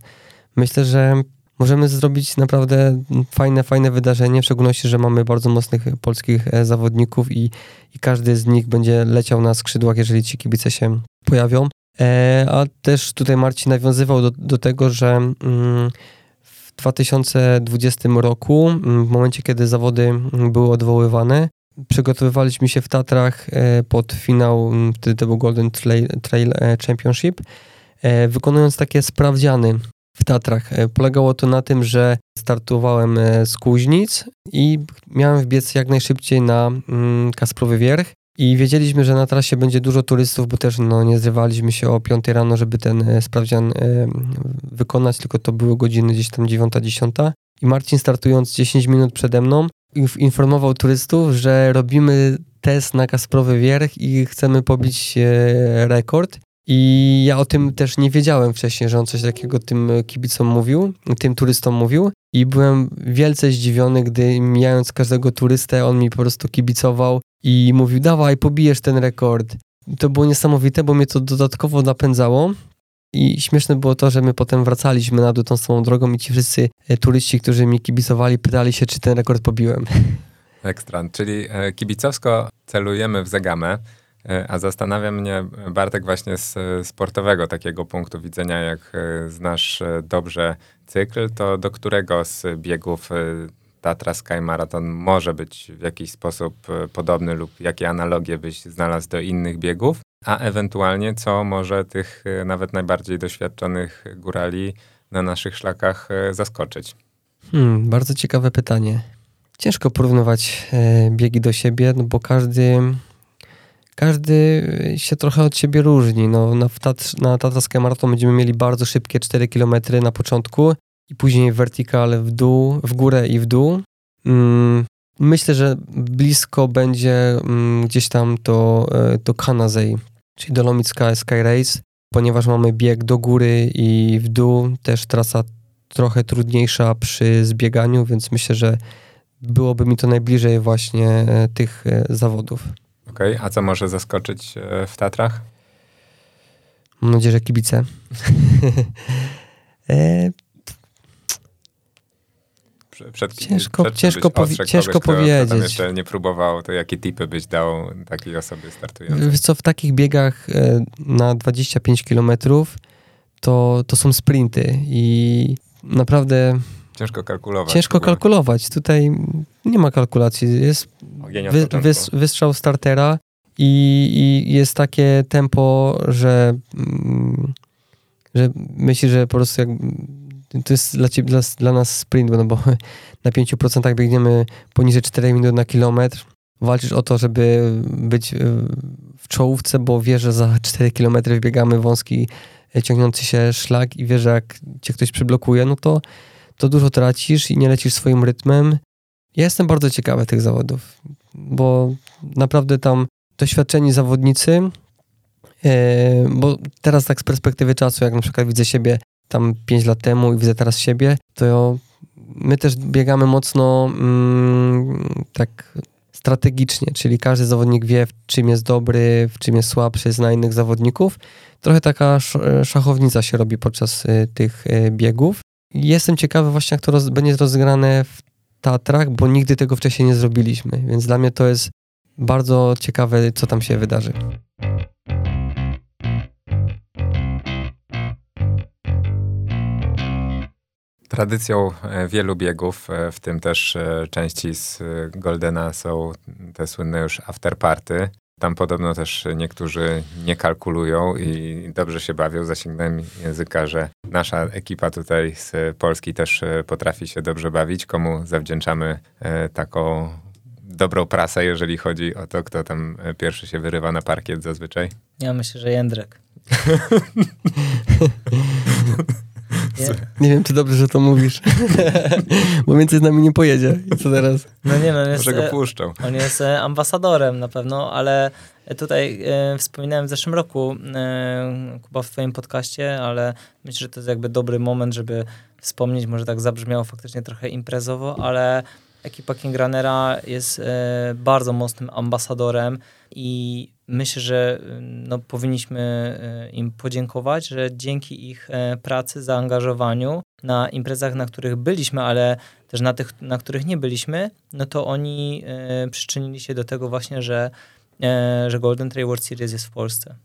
myślę, że możemy zrobić naprawdę fajne, fajne wydarzenie, w szczególności, że mamy bardzo mocnych polskich e, zawodników i, i każdy z nich będzie leciał na skrzydłach, jeżeli ci kibice się pojawią. E, a też tutaj Marcin nawiązywał do, do tego, że mm, 2020 roku, mm, w momencie kiedy zawody były odwoływane, przygotowywaliśmy się w Tatrach e, pod finał, mm, wtedy to był Golden Trail Championship, wykonując takie sprawdziany w Tatrach. Polegało to na tym, że startowałem z Kuźnic i miałem wbiec jak najszybciej na Kasprowy Wierch i wiedzieliśmy, że na trasie będzie dużo turystów, bo też no, nie zrywaliśmy się o 5 rano, żeby ten e, sprawdzian e, wykonać, tylko to były godziny gdzieś tam 9-10. I Marcin startując 10 minut przede mną informował turystów, że robimy test na Kasprowy Wierch i chcemy pobić e, rekord. I ja o tym też nie wiedziałem wcześniej, że on coś takiego tym kibicom mówił, tym turystom mówił. I byłem wielce zdziwiony, gdy mijając każdego turystę, on mi po prostu kibicował i mówił, dawaj, pobijesz ten rekord. To było niesamowite, bo mnie to dodatkowo napędzało. I śmieszne było to, że my potem wracaliśmy na dół tą samą drogą i ci wszyscy e, turyści, którzy mi kibicowali, pytali się, czy ten rekord pobiłem. Ekstra, czyli e, kibicowsko celujemy w Zagamę, a zastanawia mnie, Bartek, właśnie z sportowego takiego punktu widzenia, jak znasz dobrze cykl, to do którego z biegów Tatra Sky Marathon może być w jakiś sposób e, podobny lub jakie analogie byś znalazł do innych biegów, a ewentualnie co może tych e, nawet najbardziej doświadczonych górali na naszych szlakach e, zaskoczyć? Hmm, bardzo ciekawe pytanie. Ciężko porównywać e, biegi do siebie, no bo każdy, każdy się trochę od siebie różni. No, na, Tat na Tatraskie Maraton będziemy mieli bardzo szybkie 4 km na początku, i później vertical w dół, w górę i w dół. Mm, myślę, że blisko będzie mm, gdzieś tam to, e, to Kanazej, czyli Dolomicka Sky Race, ponieważ mamy bieg do góry i w dół, też trasa trochę trudniejsza przy zbieganiu, więc myślę, że byłoby mi to najbliżej właśnie e, tych zawodów. Okay, a co może zaskoczyć w Tatrach? Mam nadzieję, że kibice. przed, ciężko, przed ciężko, powi ciężko kogoś, powiedzieć. Kto jeszcze nie próbował, to jakie tipy byś dał takiej osobie startującej? Wiesz co, w takich biegach e, na 25 km to, to są sprinty i naprawdę... Ciężko kalkulować. Ciężko kalkulować. Tutaj nie ma kalkulacji. Jest wy, wys, wystrzał startera i, i, jest takie tempo, że, mm, że myślisz, że po prostu jak to jest dla, ciebie, dla, dla nas sprint, no bo na 5% biegniemy poniżej 4 minut na kilometr. Walczysz o to, żeby być w czołówce, bo wiesz, że za 4 km biegamy wąski, e, ciągnący się szlak i wiesz, że jak cię ktoś przyblokuje, no to, to dużo tracisz i nie lecisz swoim rytmem. Ja jestem bardzo ciekawy tych zawodów, bo naprawdę tam doświadczeni zawodnicy, yy, bo teraz tak z perspektywy czasu, jak na przykład widzę siebie tam 5 lat temu i widzę teraz siebie, to my też biegamy mocno mm, tak strategicznie, czyli każdy zawodnik wie, w czym jest dobry, w czym jest słabszy, zna innych zawodników. Trochę taka szachownica się robi podczas y, tych biegów. Jestem ciekawy właśnie, jak to roz, będzie rozegrane w Tatrach, bo nigdy tego wcześniej nie zrobiliśmy, więc dla mnie to jest bardzo ciekawe, co tam się wydarzy. Tradycją e, wielu biegów, e, w tym też e, części z Goldena są te słynne już afterparty. Tam podobno też niektórzy nie kalkulują i dobrze się bawią. Zasięgnąłem języka, że nasza ekipa tutaj z Polski też potrafi się dobrze bawić. Komu zawdzięczamy taką dobrą prasę, jeżeli chodzi o to, kto tam pierwszy się wyrywa na parkiet zazwyczaj? Ja myślę, że Jędrek. Nie. nie wiem, czy dobrze, że to mówisz. Bo więcej z nami nie pojedzie. I co teraz? No nie no, on jest, Może go puszczą. On jest e, ambasadorem na pewno, ale tutaj e, wspominałem w zeszłym roku e, Kuba w twoim podcaście, ale myślę, że to jest jakby dobry moment, żeby wspomnieć, może tak zabrzmiało faktycznie trochę imprezowo, ale ekipa King Runnera jest e, bardzo mocnym ambasadorem i myślę, że no, powinniśmy e, im podziękować, że dzięki ich e, pracy, zaangażowaniu na imprezach, na których byliśmy, ale też na tych, na których nie byliśmy, no to oni przyczynili się do tego właśnie, że, że Golden Trail World Series jest w Polsce.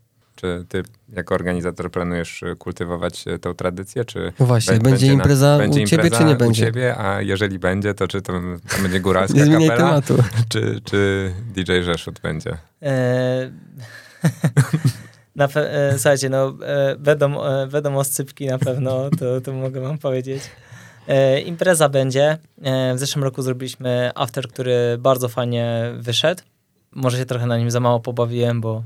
Czy ty jako organizator planujesz kultywować tę tradycję, czy no Właśnie, będzie, będzie impreza będzie u ciebie, czy nie będzie? U ciebie, a jeżeli będzie, to czy to, to będzie góralska nie kapela, tematu. Czy, czy DJ Rzeszut będzie? E... na e, słuchajcie, no e, będą, e, będą oscypki na pewno, to, to mogę wam powiedzieć. E, impreza będzie. E, w zeszłym roku zrobiliśmy after, który bardzo fajnie wyszedł może się trochę na nim za mało pobawiłem, bo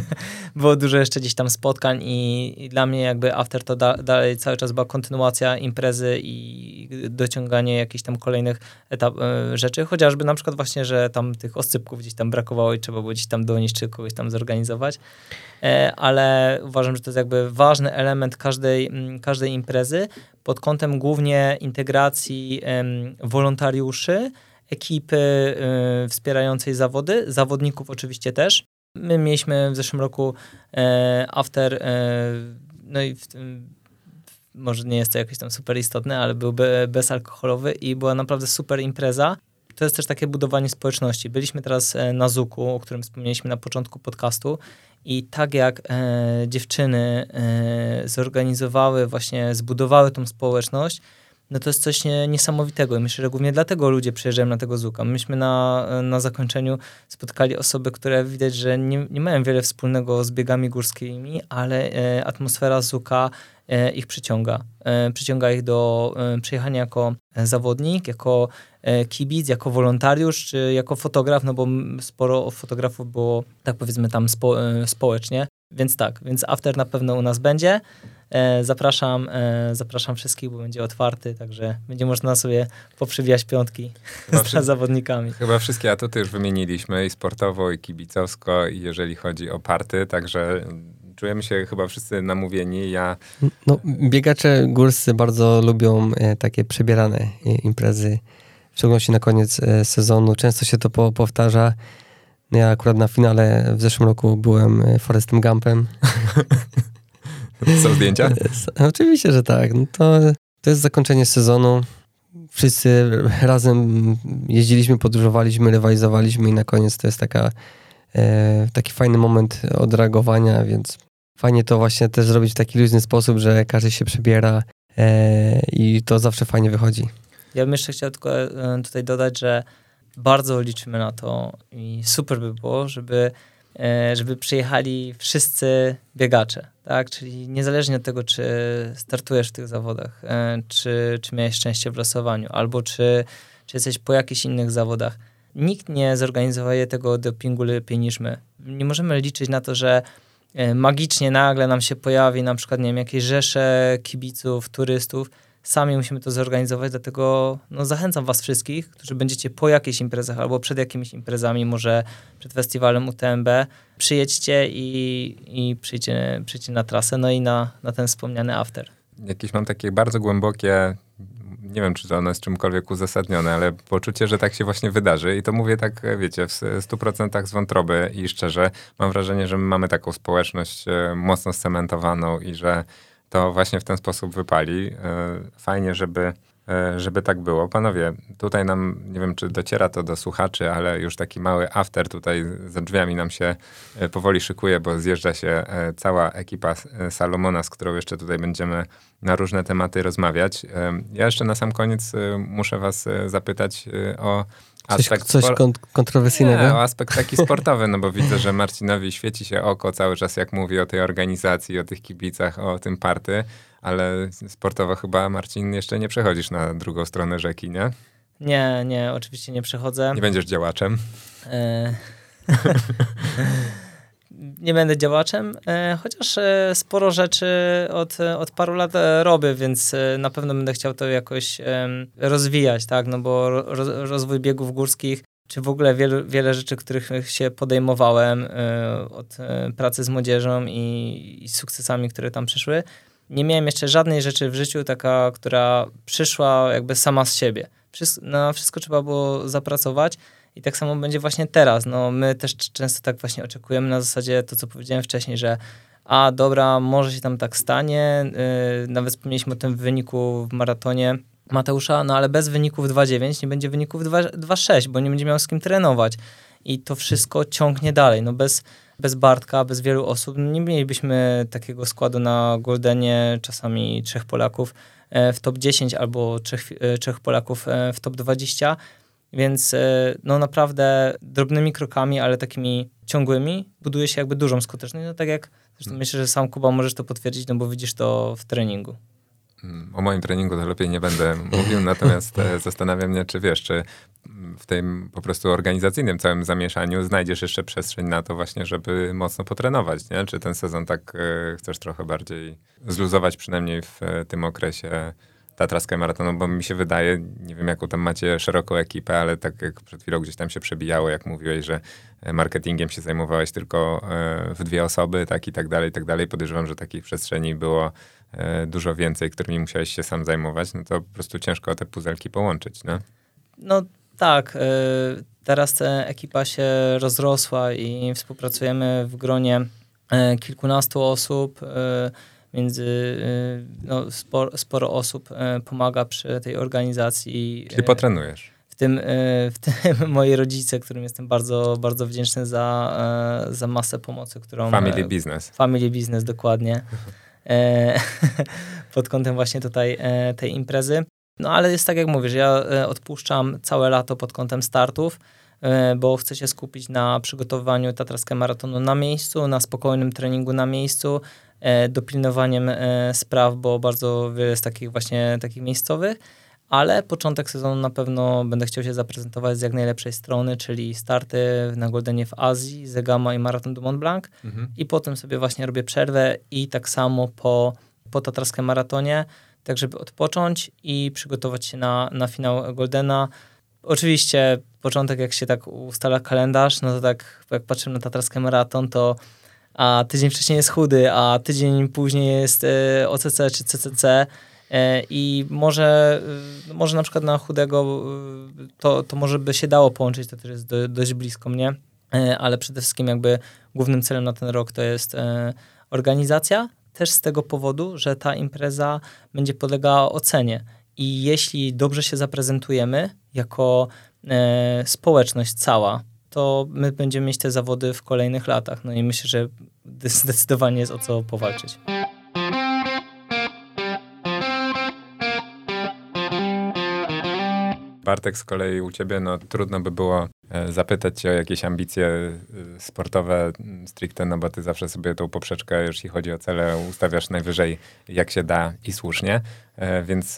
było dużo jeszcze gdzieś tam spotkań i, i dla mnie jakby after to da, dalej cały czas była kontynuacja imprezy i dociąganie jakichś tam kolejnych etap, e, rzeczy, chociażby na przykład właśnie, że tam tych oscypków gdzieś tam brakowało i trzeba było gdzieś tam donieść czy kogoś tam zorganizować, e, ale uważam, że to jest jakby ważny element każdej, każdej imprezy. Pod kątem głównie integracji wolontariuszy, ekipy y, wspierającej zawody, zawodników oczywiście też. My mieliśmy w zeszłym roku e, after, e, no i w, może nie jest to jakieś tam super istotne, ale był be, bezalkoholowy i była naprawdę super impreza. To jest też takie budowanie społeczności. Byliśmy teraz e, na Zuku, o którym wspomnieliśmy na początku podcastu i tak jak e, dziewczyny e, zorganizowały, właśnie zbudowały tą społeczność, no to jest coś nie, niesamowitego. I myślę, że głównie dlatego ludzie przyjeżdżają na tego Zuka. Myśmy na, na zakończeniu spotkali osoby, które widać, że nie, nie mają wiele wspólnego z biegami górskimi, ale e, atmosfera Zuka e, ich przyciąga. E, przyciąga ich do e, przyjechania jako zawodnik, jako e, kibic, jako wolontariusz, czy jako fotograf, no bo sporo fotografów było, tak powiedzmy, tam spo, e, społecznie. Więc tak, więc after na pewno u nas będzie. E, zapraszam, e, zapraszam wszystkich, bo będzie otwarty, także będzie można sobie poprzywijać piątki z zawodnikami. Chyba wszystkie atuty już wymieniliśmy i sportowo, i kibicowsko, i jeżeli chodzi o party, także czujemy się chyba wszyscy namówieni. Ja... No, biegacze górscy bardzo lubią e, takie przebierane imprezy, w szczególności na koniec sezonu. Często się to po, powtarza. Ja akurat na finale w zeszłym roku byłem Forestem Gumpem. Są zdjęcia? Oczywiście, że tak. No to, to jest zakończenie sezonu. Wszyscy razem jeździliśmy, podróżowaliśmy, rywalizowaliśmy i na koniec to jest taka, e, taki fajny moment odreagowania, więc fajnie to właśnie też zrobić w taki luźny sposób, że każdy się przebiera e, i to zawsze fajnie wychodzi. Ja bym jeszcze chciał tylko e, tutaj dodać, że bardzo liczymy na to i super by było, żeby E, żeby przyjechali wszyscy biegacze, tak? Czyli niezależnie od tego, czy startujesz w tych zawodach, e, czy, czy miałeś szczęście w losowaniu, albo czy, czy jesteś po jakichś innych zawodach. Nikt nie zorganizuje tego dopingu lepiej niż my. Nie możemy liczyć na to, że e, magicznie nagle nam się pojawi na przykład, nie wiem, jakieś rzesze kibiców, turystów, Sami musimy to zorganizować, dlatego no, zachęcam Was wszystkich, którzy będziecie po jakichś imprezach albo przed jakimiś imprezami, może przed festiwalem UTMB, przyjedźcie i, i przyjdźcie, przyjdźcie na trasę, no i na, na ten wspomniany after. Jakieś mam takie bardzo głębokie nie wiem, czy to ono jest czymkolwiek uzasadnione, ale poczucie, że tak się właśnie wydarzy. I to mówię tak, wiecie, w 100% z wątroby i szczerze mam wrażenie, że my mamy taką społeczność e, mocno scementowaną i że to właśnie w ten sposób wypali. E, fajnie, żeby e, żeby tak było. Panowie, tutaj nam, nie wiem czy dociera to do słuchaczy, ale już taki mały after tutaj za drzwiami nam się e, powoli szykuje, bo zjeżdża się cała ekipa Salomona, z którą jeszcze tutaj będziemy na różne tematy rozmawiać. Ja jeszcze na sam koniec muszę was zapytać o Aspekt coś, coś spor- kontrowersyjnego? Nie, o aspekt taki sportowy, no bo widzę, że Marcinowi świeci się oko cały czas, jak mówi o tej organizacji, o tych kibicach, o tym party, ale sportowo chyba, Marcin, jeszcze nie przechodzisz na drugą stronę rzeki, nie? Nie, nie, oczywiście nie przechodzę. Nie będziesz działaczem? E... nie będę działaczem, e, chociaż e, sporo rzeczy od, od paru lat e, robię, więc na pewno będę chciał to jakoś rozwijać, tak, no bo rozwój biegów górskich, czy w ogóle wiele, wiele rzeczy, których się podejmowałem od pracy z młodzieżą i, i sukcesami, które tam przyszły, nie miałem jeszcze żadnej rzeczy w życiu, taka, która przyszła jakby sama z siebie. Wszystko, na wszystko trzeba było zapracować, i tak samo będzie właśnie teraz. No, my też często tak właśnie oczekujemy na zasadzie to, co powiedziałem wcześniej, że a dobra, może się tam tak stanie. Yy, nawet wspomnieliśmy o tym wyniku w maratonie Mateusza, no ale bez wyników 2.9 nie będzie wyników 2.6, bo nie będzie miał z kim trenować. I to wszystko ciągnie dalej. No bez, bez Bartka, bez wielu osób nie mielibyśmy takiego składu na Goldenie, czasami trzech Polaków e, w top 10 albo trzech, e, trzech Polaków e, w top 20 więc e, no naprawdę drobnymi krokami, ale takimi ciągłymi buduje się jakby dużą skuteczność. No tak jak zresztą myślę, że sam Kuba możesz to potwierdzić, no bo widzisz to w treningu. Mm, o moim treningu to lepiej nie będę mówił, natomiast e, zastanawiam mnie, czy wiesz, czy w tym po prostu organizacyjnym całym zamieszaniu znajdziesz jeszcze przestrzeń na to właśnie, żeby mocno potrenować, nie? Czy ten sezon tak e, chcesz trochę bardziej zluzować przynajmniej w tym okresie Tatra Sky Maratonu, bo mi się wydaje, nie wiem jaką tam macie szeroką ekipę, ale tak jak przed chwilą gdzieś tam się przebijało, jak mówiłeś, że e, marketingiem się zajmowałeś tylko e, w dwie osoby, tak i tak dalej, i tak dalej. Podejrzewam, że takich przestrzeni było e, dużo więcej, którymi musiałeś się sam zajmować, no to po prostu ciężko te puzelki połączyć, no? No tak, teraz ekipa się rozrosła i współpracujemy w gronie kilkunastu osób, między, y, no, sporo, sporo osób e, pomaga przy tej organizacji. Czyli potrenujesz. W tym, e, w tym moi rodzice, którym jestem bardzo, bardzo wdzięczny za, e, za masę pomocy, którą... Family business. Family business, dokładnie. pod kątem właśnie tutaj tej imprezy. No ale jest tak jak mówisz, ja odpuszczam całe lato pod kątem startów, bo chcę się skupić na przygotowaniu Tatraskę Maratonu na miejscu, na spokojnym treningu na miejscu, E, dopilnowaniem e, spraw, bo bardzo wiele jest takich właśnie takich miejscowych, ale początek sezonu na pewno będę chciał się zaprezentować z jak najlepszej strony, czyli starty na Goldenie w Azji, Zegama i Maraton du Mont Blanc mhm. i potem sobie właśnie robię przerwę i tak samo po, po Tatrarskim Maratonie, tak żeby odpocząć i przygotować się na, na finał Goldena. Oczywiście początek, jak się tak ustala kalendarz, no to tak jak patrzymy na Tatraskie Maraton, to a tydzień wcześniej jest chudy, a tydzień później jest e, OCC czy CCC e, i może, e, może na przykład na chudego to, to może by się dało połączyć, to też jest do, dość blisko mnie, ale przede wszystkim jakby głównym celem na ten rok to jest organizacja, też z tego powodu, że ta impreza będzie podlegała ocenie. I jeśli dobrze się zaprezentujemy jako społeczność cała, to my będziemy mieć te zawody w kolejnych latach. No i myślę, że zdecydowanie jest o co powalczyć. Bartek, z kolei u ciebie no, trudno by było e, zapytać cię o jakieś ambicje e, sportowe stricte, no bo ty zawsze sobie tą poprzeczkę, jeśli chodzi o cele, ustawiasz najwyżej jak się da i słusznie. E, więc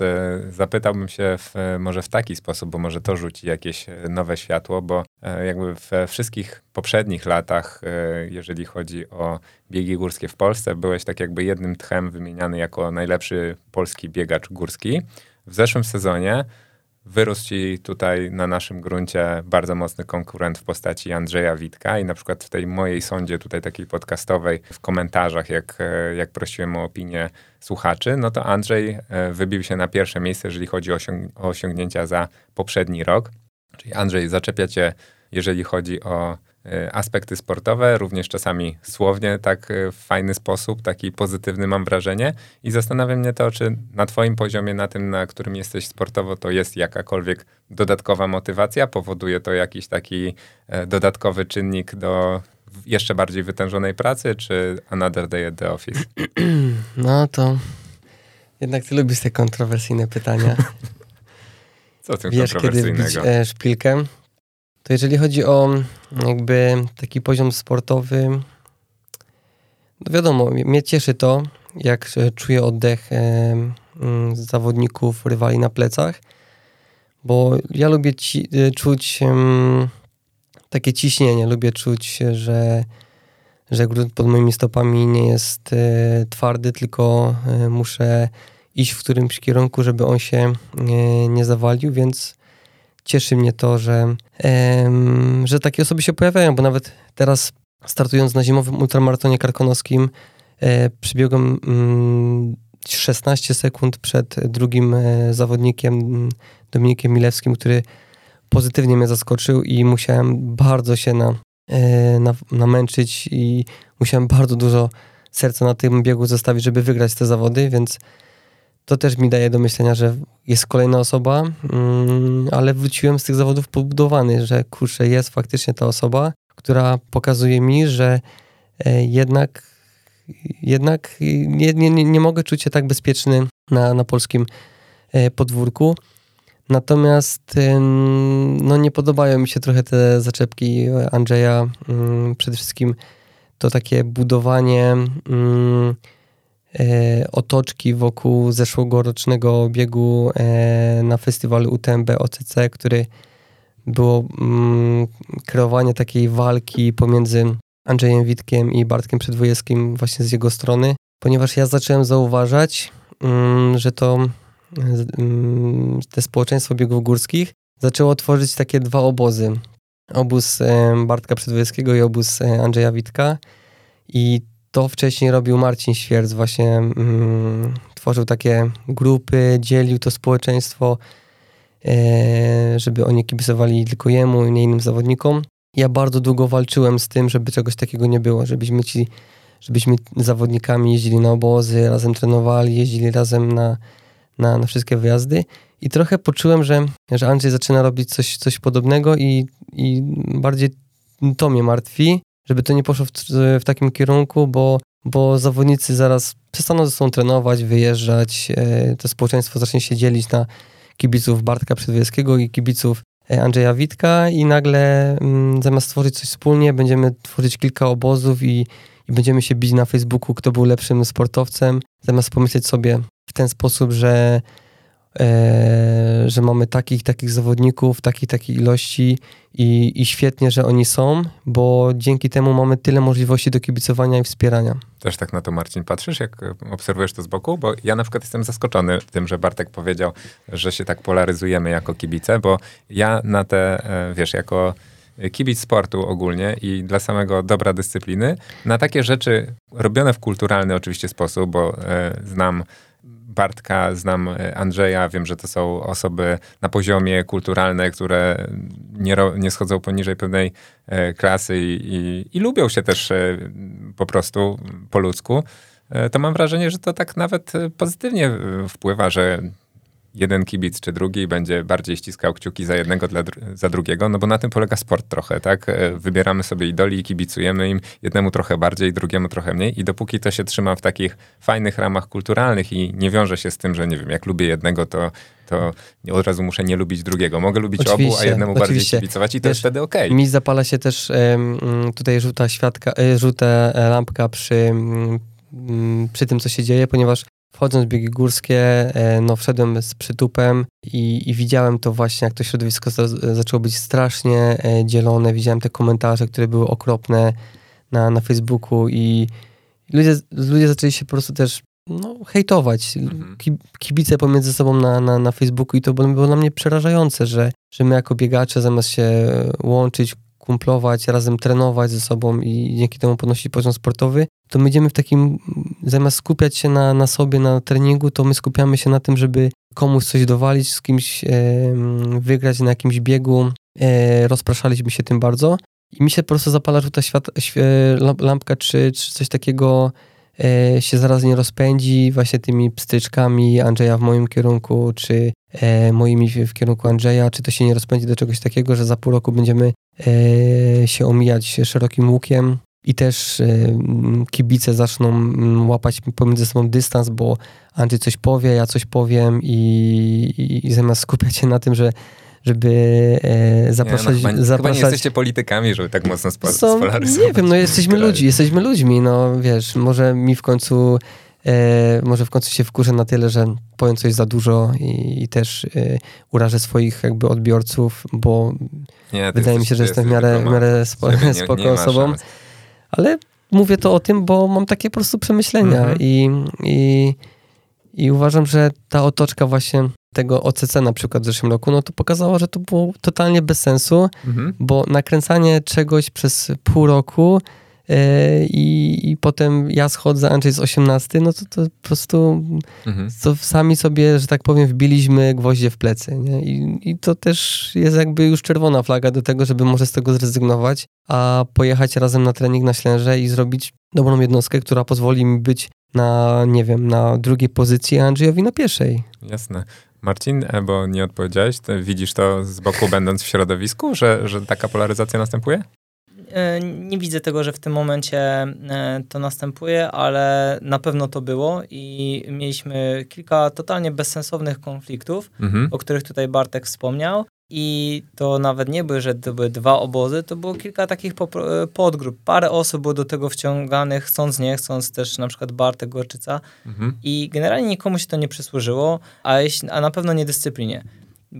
zapytałbym się w, może w taki sposób, bo może to rzuci jakieś nowe światło, bo jakby we wszystkich poprzednich latach, jeżeli chodzi o biegi górskie w Polsce, byłeś tak jakby jednym tchem wymieniany jako najlepszy polski biegacz górski. W zeszłym sezonie wyrósł ci tutaj na naszym gruncie bardzo mocny konkurent w postaci Andrzeja Witka i na przykład w tej mojej sądzie tutaj takiej podcastowej w komentarzach, jak, e, jak prosiłem o opinię słuchaczy, no to Andrzej e, wybił się na pierwsze miejsce, jeżeli chodzi o, osiąg o osiągnięcia za poprzedni rok. Czyli Andrzej zaczepia cię, jeżeli chodzi o aspekty sportowe, również czasami słownie, tak e, w fajny sposób, taki pozytywny mam wrażenie. I zastanawia mnie to, czy na Twoim poziomie, na tym, na którym jesteś sportowo, to jest jakakolwiek dodatkowa motywacja, powoduje to jakiś taki e, dodatkowy czynnik do jeszcze bardziej wytężonej pracy, czy another day at the office? No to jednak ty lubisz te kontrowersyjne pytania. Co tym Wiesz, kiedy wbić e, szpilkę. To jeżeli chodzi o jakby taki poziom sportowy, no wiadomo, mnie cieszy to, jak czuję oddech e, mm, zawodników, rywali na plecach, bo ja lubię ci, e, czuć takie ciśnienie, lubię czuć, że, że grunt pod moimi stopami nie jest e, twardy, tylko e, muszę iść w którymś kierunku, żeby on się nie, nie zawalił, więc cieszy mnie to, że, że takie osoby się pojawiają, bo nawet teraz startując na zimowym ultramaratonie karkonoskim e, przybiegłem mm, 16 sekund przed drugim e, zawodnikiem mm, Dominikiem Milewskim, który pozytywnie mnie zaskoczył i musiałem bardzo się na, e, na, namęczyć i musiałem bardzo dużo serca na tym biegu zostawić, żeby wygrać te zawody, więc to też mi daje do myślenia, że jest kolejna osoba, mm, ale wróciłem z tych zawodów pobudowany, że kurczę, jest faktycznie ta osoba, która pokazuje mi, że e, jednak, jednak nie, nie, nie mogę czuć się tak bezpieczny na, na polskim e, podwórku. Natomiast no, nie podobają mi się trochę te zaczepki Andrzeja. Mm, przede wszystkim to takie budowanie mm, otoczki wokół zeszłorocznego biegu e, na festiwalu UTMB OCC, który było mm, kreowanie takiej walki pomiędzy Andrzejem Witkiem i Bartkiem Przedwojewskim właśnie z jego strony, ponieważ ja zacząłem zauważać, mm, że to mm, te społeczeństwo biegów górskich zaczęło tworzyć takie dwa obozy. Obóz e, Bartka Przedwojewskiego i obóz Andrzeja Witka i to wcześniej robił Marcin Świerc, właśnie mm, tworzył takie grupy, dzielił to społeczeństwo, e, żeby oni kibicowali tylko jemu i nie innym zawodnikom. Ja bardzo długo walczyłem z tym, żeby czegoś takiego nie było, żebyśmy ci, żebyśmy zawodnikami jeździli na obozy, razem trenowali, jeździli razem na, na, na wszystkie wyjazdy. I trochę poczułem, że, że Andrzej zaczyna robić coś, coś podobnego i, i bardziej to mnie martwi, żeby to nie poszło w, w takim kierunku, bo, bo zawodnicy zaraz przestaną ze sobą trenować, wyjeżdżać, e, to społeczeństwo zacznie się dzielić na kibiców Bartka Przedwiejskiego i kibiców e, Andrzeja Witka i nagle mm, zamiast stworzyć coś wspólnie, będziemy tworzyć kilka obozów i, i będziemy się bić na Facebooku, kto był lepszym sportowcem, zamiast pomyśleć sobie w ten sposób, że e, że mamy takich, takich zawodników, takiej, takiej ilości i, i świetnie, że oni są, bo dzięki temu mamy tyle możliwości do kibicowania i wspierania. Też tak na to, Marcin, patrzysz, jak obserwujesz to z boku? Bo ja na przykład jestem zaskoczony tym, że Bartek powiedział, że się tak polaryzujemy jako kibice, bo ja na te, e, wiesz, jako kibic sportu ogólnie i dla samego dobra dyscypliny, na takie rzeczy robione w kulturalny oczywiście sposób, bo e, znam Bartka, znam e, Andrzeja, wiem, że to są osoby na poziomie kulturalne, które nie, nie schodzą poniżej pewnej e, klasy i, i, i lubią się też e, po prostu po ludzku. To mam wrażenie, że to tak nawet pozytywnie wpływa, że jeden kibic czy drugi będzie bardziej ściskał kciuki za jednego dla, za drugiego, no bo na tym polega sport trochę, tak? E, wybieramy sobie idoli i kibicujemy im, jednemu trochę bardziej, drugiemu trochę mniej i dopóki to się trzyma w takich fajnych ramach kulturalnych i nie wiąże się z tym, że nie wiem, jak lubię jednego, to to od razu muszę nie lubić drugiego. Mogę lubić oczywiście, obu, a jednemu oczywiście. bardziej kibicować i to Wiesz, jest wtedy okej. Okay. Mi zapala się też um, tutaj żółta światka, e, żółta lampka przy, um, przy tym, co się dzieje, ponieważ Wchodząc w biegi górskie, e, no wszedłem z przytupem i, i widziałem to właśnie, jak to środowisko za, zaczęło być strasznie e, dzielone. Widziałem te komentarze, które były okropne na, na Facebooku i ludzie, ludzie zaczęli się po prostu też no, hejtować. Mhm. Kibice pomiędzy sobą na, na, na Facebooku i to było dla mnie przerażające, że, że my jako biegacze zamiast się łączyć, kumplować, razem trenować ze sobą i dzięki temu podnosić poziom sportowy, to my idziemy w takim, zamiast skupiać się na, na sobie, na treningu, to my skupiamy się na tym, żeby komuś coś dowalić, z kimś e, wygrać na jakimś biegu. E, rozpraszaliśmy się tym bardzo. i mi się po prostu zapala żółta świat, lampka, czy, czy coś takiego e, się zaraz nie rozpędzi właśnie tymi pstryczkami Andrzeja w moim kierunku, czy moimi w, kierunku Andrzeja, czy to się nie rozpędzi do czegoś takiego, że za pół roku będziemy e, się omijać szerokim łukiem i też e, kibice zaczną łapać pomiędzy sobą dystans, bo Andrzej coś powie, ja coś powiem i, i, i zamiast skupiać się na tym, że żeby e, zapraszać... Nie, no, chyba, zapraszać... chyba nie jesteście politykami, żeby tak mocno spo, Są, spolaryzować. Nie wiem, no jesteśmy ludzi, jesteśmy ludźmi, no wiesz, może mi w końcu e, może w końcu się wkurzę na tyle, że powiem coś za dużo i, i też e, urażę swoich jakby odbiorców, bo nie, wydaje mi się, że jestem w miarę, w miarę spo, nie, spoko nie osobą. Ale mówię to o tym, bo mam takie po prostu przemyślenia mhm. i, i, i uważam, że ta otoczka właśnie tego OCC na przykład w zeszłym roku, no to pokazało, że to było totalnie bez sensu, mhm. bo nakręcanie czegoś przez pół roku yy, i, potem ja schodzę, Andrzej jest 18, no to, to po prostu mhm. to sami sobie, że tak powiem, wbiliśmy gwoździe w plecy. Nie? I, I to też jest jakby już czerwona flaga do tego, żeby może z tego zrezygnować, a pojechać razem na trening na Ślęże i zrobić dobrą jednostkę, która pozwoli mi być na, nie wiem, na drugiej pozycji, a Andrzejowi na pierwszej. Jasne. Marcin, e, bo nie odpowiedziałeś, widzisz to z boku będąc w środowisku, że, że taka polaryzacja następuje? E, nie widzę tego, że w tym momencie e, to następuje, ale na pewno to było i mieliśmy kilka totalnie bezsensownych konfliktów, mhm. o których tutaj Bartek wspomniał. I to nawet nie były, że to były dwa obozy, to było kilka takich podgrup. Parę osób było do tego wciąganych, chcąc, nie chcąc, też na przykład Bartek Gorczyca. Mhm. I generalnie nikomu się to nie przysłużyło, a, jeśli, a na pewno nie dyscyplinie.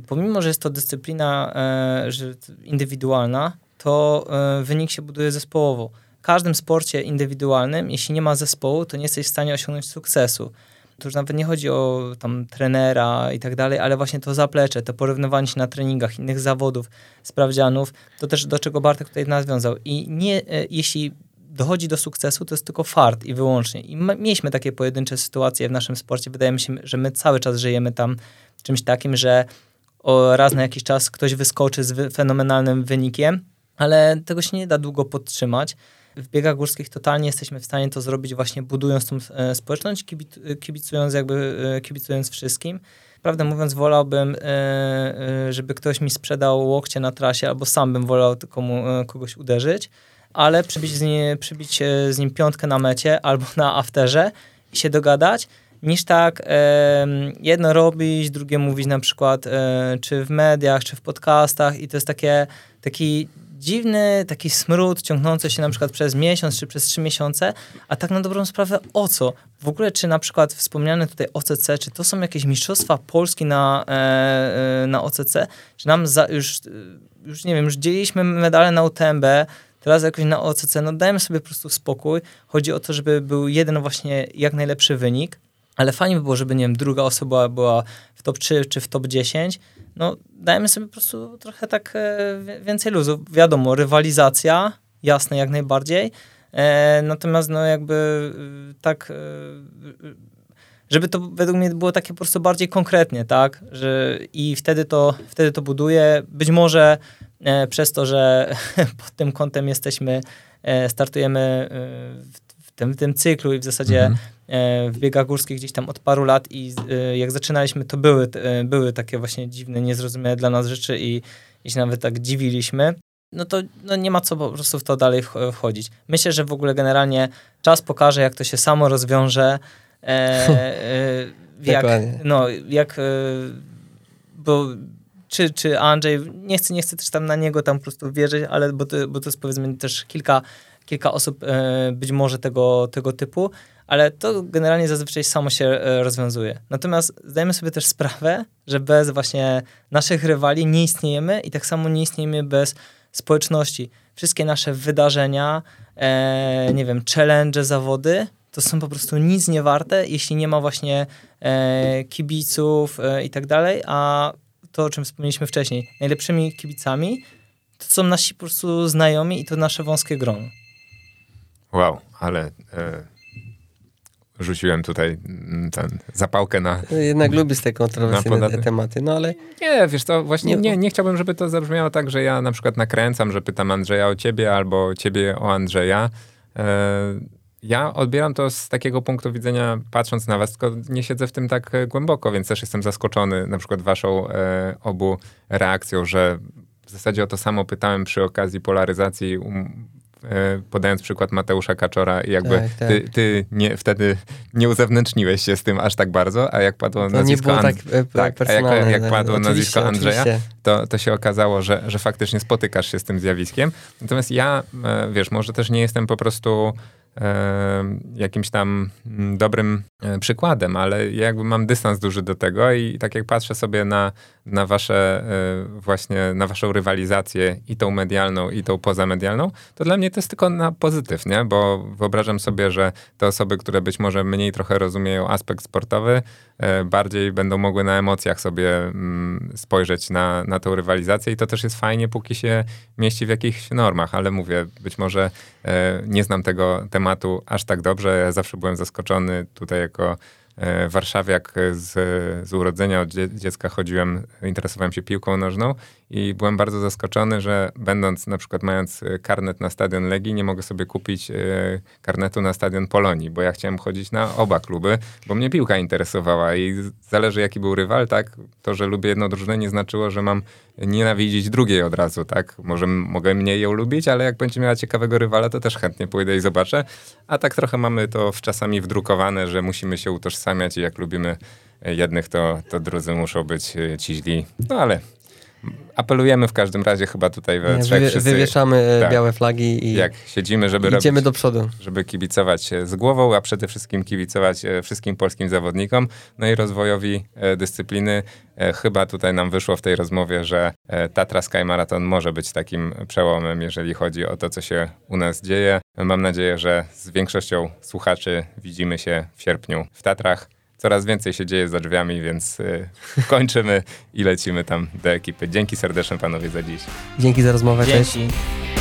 Pomimo, że jest to dyscyplina e, że indywidualna, to e, wynik się buduje zespołowo. W każdym sporcie indywidualnym, jeśli nie ma zespołu, to nie jesteś w stanie osiągnąć sukcesu to już nawet nie chodzi o tam trenera i tak dalej, ale właśnie to zaplecze, to porównywanie się na treningach innych zawodów, sprawdzianów, to też do czego Bartek tutaj nawiązał. I nie, e, jeśli dochodzi do sukcesu, to jest tylko fart i wyłącznie. I mieliśmy takie pojedyncze sytuacje w naszym sporcie. Wydaje mi się, że my cały czas żyjemy tam czymś takim, że raz na jakiś czas ktoś wyskoczy z fenomenalnym wynikiem, ale tego się nie da długo podtrzymać w biegach górskich totalnie jesteśmy w stanie to zrobić właśnie budując tą e, społeczność, kibicując jakby, e, kibicując wszystkim. Prawdę mówiąc, wolałbym, e, żeby ktoś mi sprzedał łokcie na trasie, albo sam bym wolał komu, kogoś uderzyć, ale przybić z, przybić z nim piątkę na mecie albo na afterze i się dogadać, niż tak jedno robić, drugie mówić na przykład czy w mediach, czy w podcastach i to jest takie, taki dziwny taki smród ciągnący się na przykład przez miesiąc czy przez trzy miesiące, a tak na dobrą sprawę o co? W ogóle czy na przykład wspomniane tutaj OCC, czy to są jakieś mistrzostwa Polski na, e, e na OCC? Czy nam za, już, już nie wiem, już dzieliliśmy medale na UTMB, teraz jakoś na OCC, no dajmy sobie po prostu spokój. Chodzi o to, żeby był jeden właśnie jak najlepszy wynik, ale fajnie by było, żeby, nie wiem, druga osoba była w top 3 czy w top 10, no dajmy sobie po prostu trochę tak e, więcej luzu. Wiadomo, rywalizacja, jasne, jak najbardziej, e, natomiast no jakby e, tak, żeby to według mnie było takie po prostu bardziej konkretnie, tak, że i wtedy to, wtedy to buduje, być może e, przez to, że pod tym kątem jesteśmy, e, startujemy w tym, w tym cyklu i w zasadzie mhm. W biegach górskich gdzieś tam od paru lat i e, jak zaczynaliśmy, to były, e, były takie właśnie dziwne, niezrozumiałe dla nas rzeczy i, i się nawet tak dziwiliśmy no to no nie ma co po prostu w to dalej wchodzić. Myślę, że w ogóle generalnie czas pokaże, jak to się samo rozwiąże. E, e, jak, no, jak, e, bo czy, czy Andrzej, nie chcę, nie chcę też tam na niego tam po prostu wierzyć, ale bo to, bo to jest powiedzmy też kilka kilka osób e, być może tego, tego typu, ale to generalnie zazwyczaj samo się e, rozwiązuje. Natomiast zdajemy sobie też sprawę, że bez właśnie naszych rywali nie istniejemy i tak samo nie istniejemy bez społeczności. Wszystkie nasze wydarzenia, e, nie wiem, challenge, zawody, to są po prostu nic nie warte, jeśli nie ma właśnie e, kibiców e, i tak dalej, a to, o czym wspomnieliśmy wcześniej, najlepszymi kibicami to są nasi po prostu znajomi i to nasze wąskie grono. Wow, ale e, rzuciłem tutaj mm, ten zapałkę na... Jednak lubisz te kontrowersyjne tematy, no ale... Nie, wiesz co, właśnie nie, nie chciałbym, żeby to zabrzmiało tak, że ja na przykład nakręcam, że pytam Andrzeja o ciebie albo ciebie o Andrzeja. E, ja odbieram to z takiego punktu widzenia, patrząc na was, tylko nie siedzę w tym tak e, głęboko, więc też jestem zaskoczony na przykład waszą e, obu reakcją, że w zasadzie o to samo pytałem przy okazji polaryzacji um, podając przykład Mateusza Kaczora i jakby tak, tak. Ty, ty, nie, wtedy nie uzewnętrzniłeś się z tym aż tak bardzo, a jak padło to nazwisko, nie było tak, e, tak, a jak, jak padło nazwisko Andrzeja, to, to się okazało, że, że faktycznie spotykasz się z tym zjawiskiem. Natomiast ja, e, wiesz, może też nie jestem po prostu jakimś tam mm, dobrym e, przykładem, ale jakby mam dystans duży do tego i tak jak patrzę sobie na, na wasze e, właśnie, na waszą rywalizację i tą medialną i tą pozamedialną, to dla mnie to jest tylko na pozytyw, nie? Bo wyobrażam sobie, że te osoby, które być może mniej trochę rozumieją aspekt sportowy, e, bardziej będą mogły na emocjach sobie mm, spojrzeć na, na tą rywalizację i to też jest fajnie, póki się mieści w jakichś normach, ale mówię, być może nie znam tego tematu aż tak dobrze. Ja zawsze byłem zaskoczony tutaj jako e, warszawiak z, z urodzenia od dziecka chodziłem, interesowałem się piłką nożną i byłem bardzo zaskoczony, że będąc na przykład mając e, karnet na stadion Legii, nie mogę sobie kupić e, karnetu na stadion Polonii, bo ja chciałem chodzić na oba kluby, bo mnie piłka interesowała i zależy jaki był rywal, tak? To, że lubię jedną drużynę nie znaczyło, że mam nienawidzić drugiej od razu, tak? Może mogę mniej ją lubić, ale jak będzie miała ciekawego rywala, to też chętnie pójdę i zobaczę. A tak trochę mamy to w czasami wdrukowane, że musimy się utożsamiać i jak lubimy jednych, to, to drudzy muszą być e, ci źli. No ale apelujemy w każdym razie chyba tutaj we Nie, trzech wywie, wszyscy, Wywieszamy e, tak, białe flagi i jak siedzimy, żeby idziemy robić, do przodu. Żeby kibicować z głową, a przede wszystkim kibicować e, wszystkim polskim zawodnikom, no i rozwojowi e, dyscypliny. Chyba tutaj nam wyszło w tej rozmowie, że Tatra Sky Marathon może być takim przełomem, jeżeli chodzi o to, co się u nas dzieje. Mam nadzieję, że z większością słuchaczy widzimy się w sierpniu w Tatrach coraz więcej się dzieje za drzwiami, więc y, kończymy i lecimy tam do ekipy. Dzięki serdeczne panowie za dziś. Dzięki za rozmowę. Dzięki. Cześć.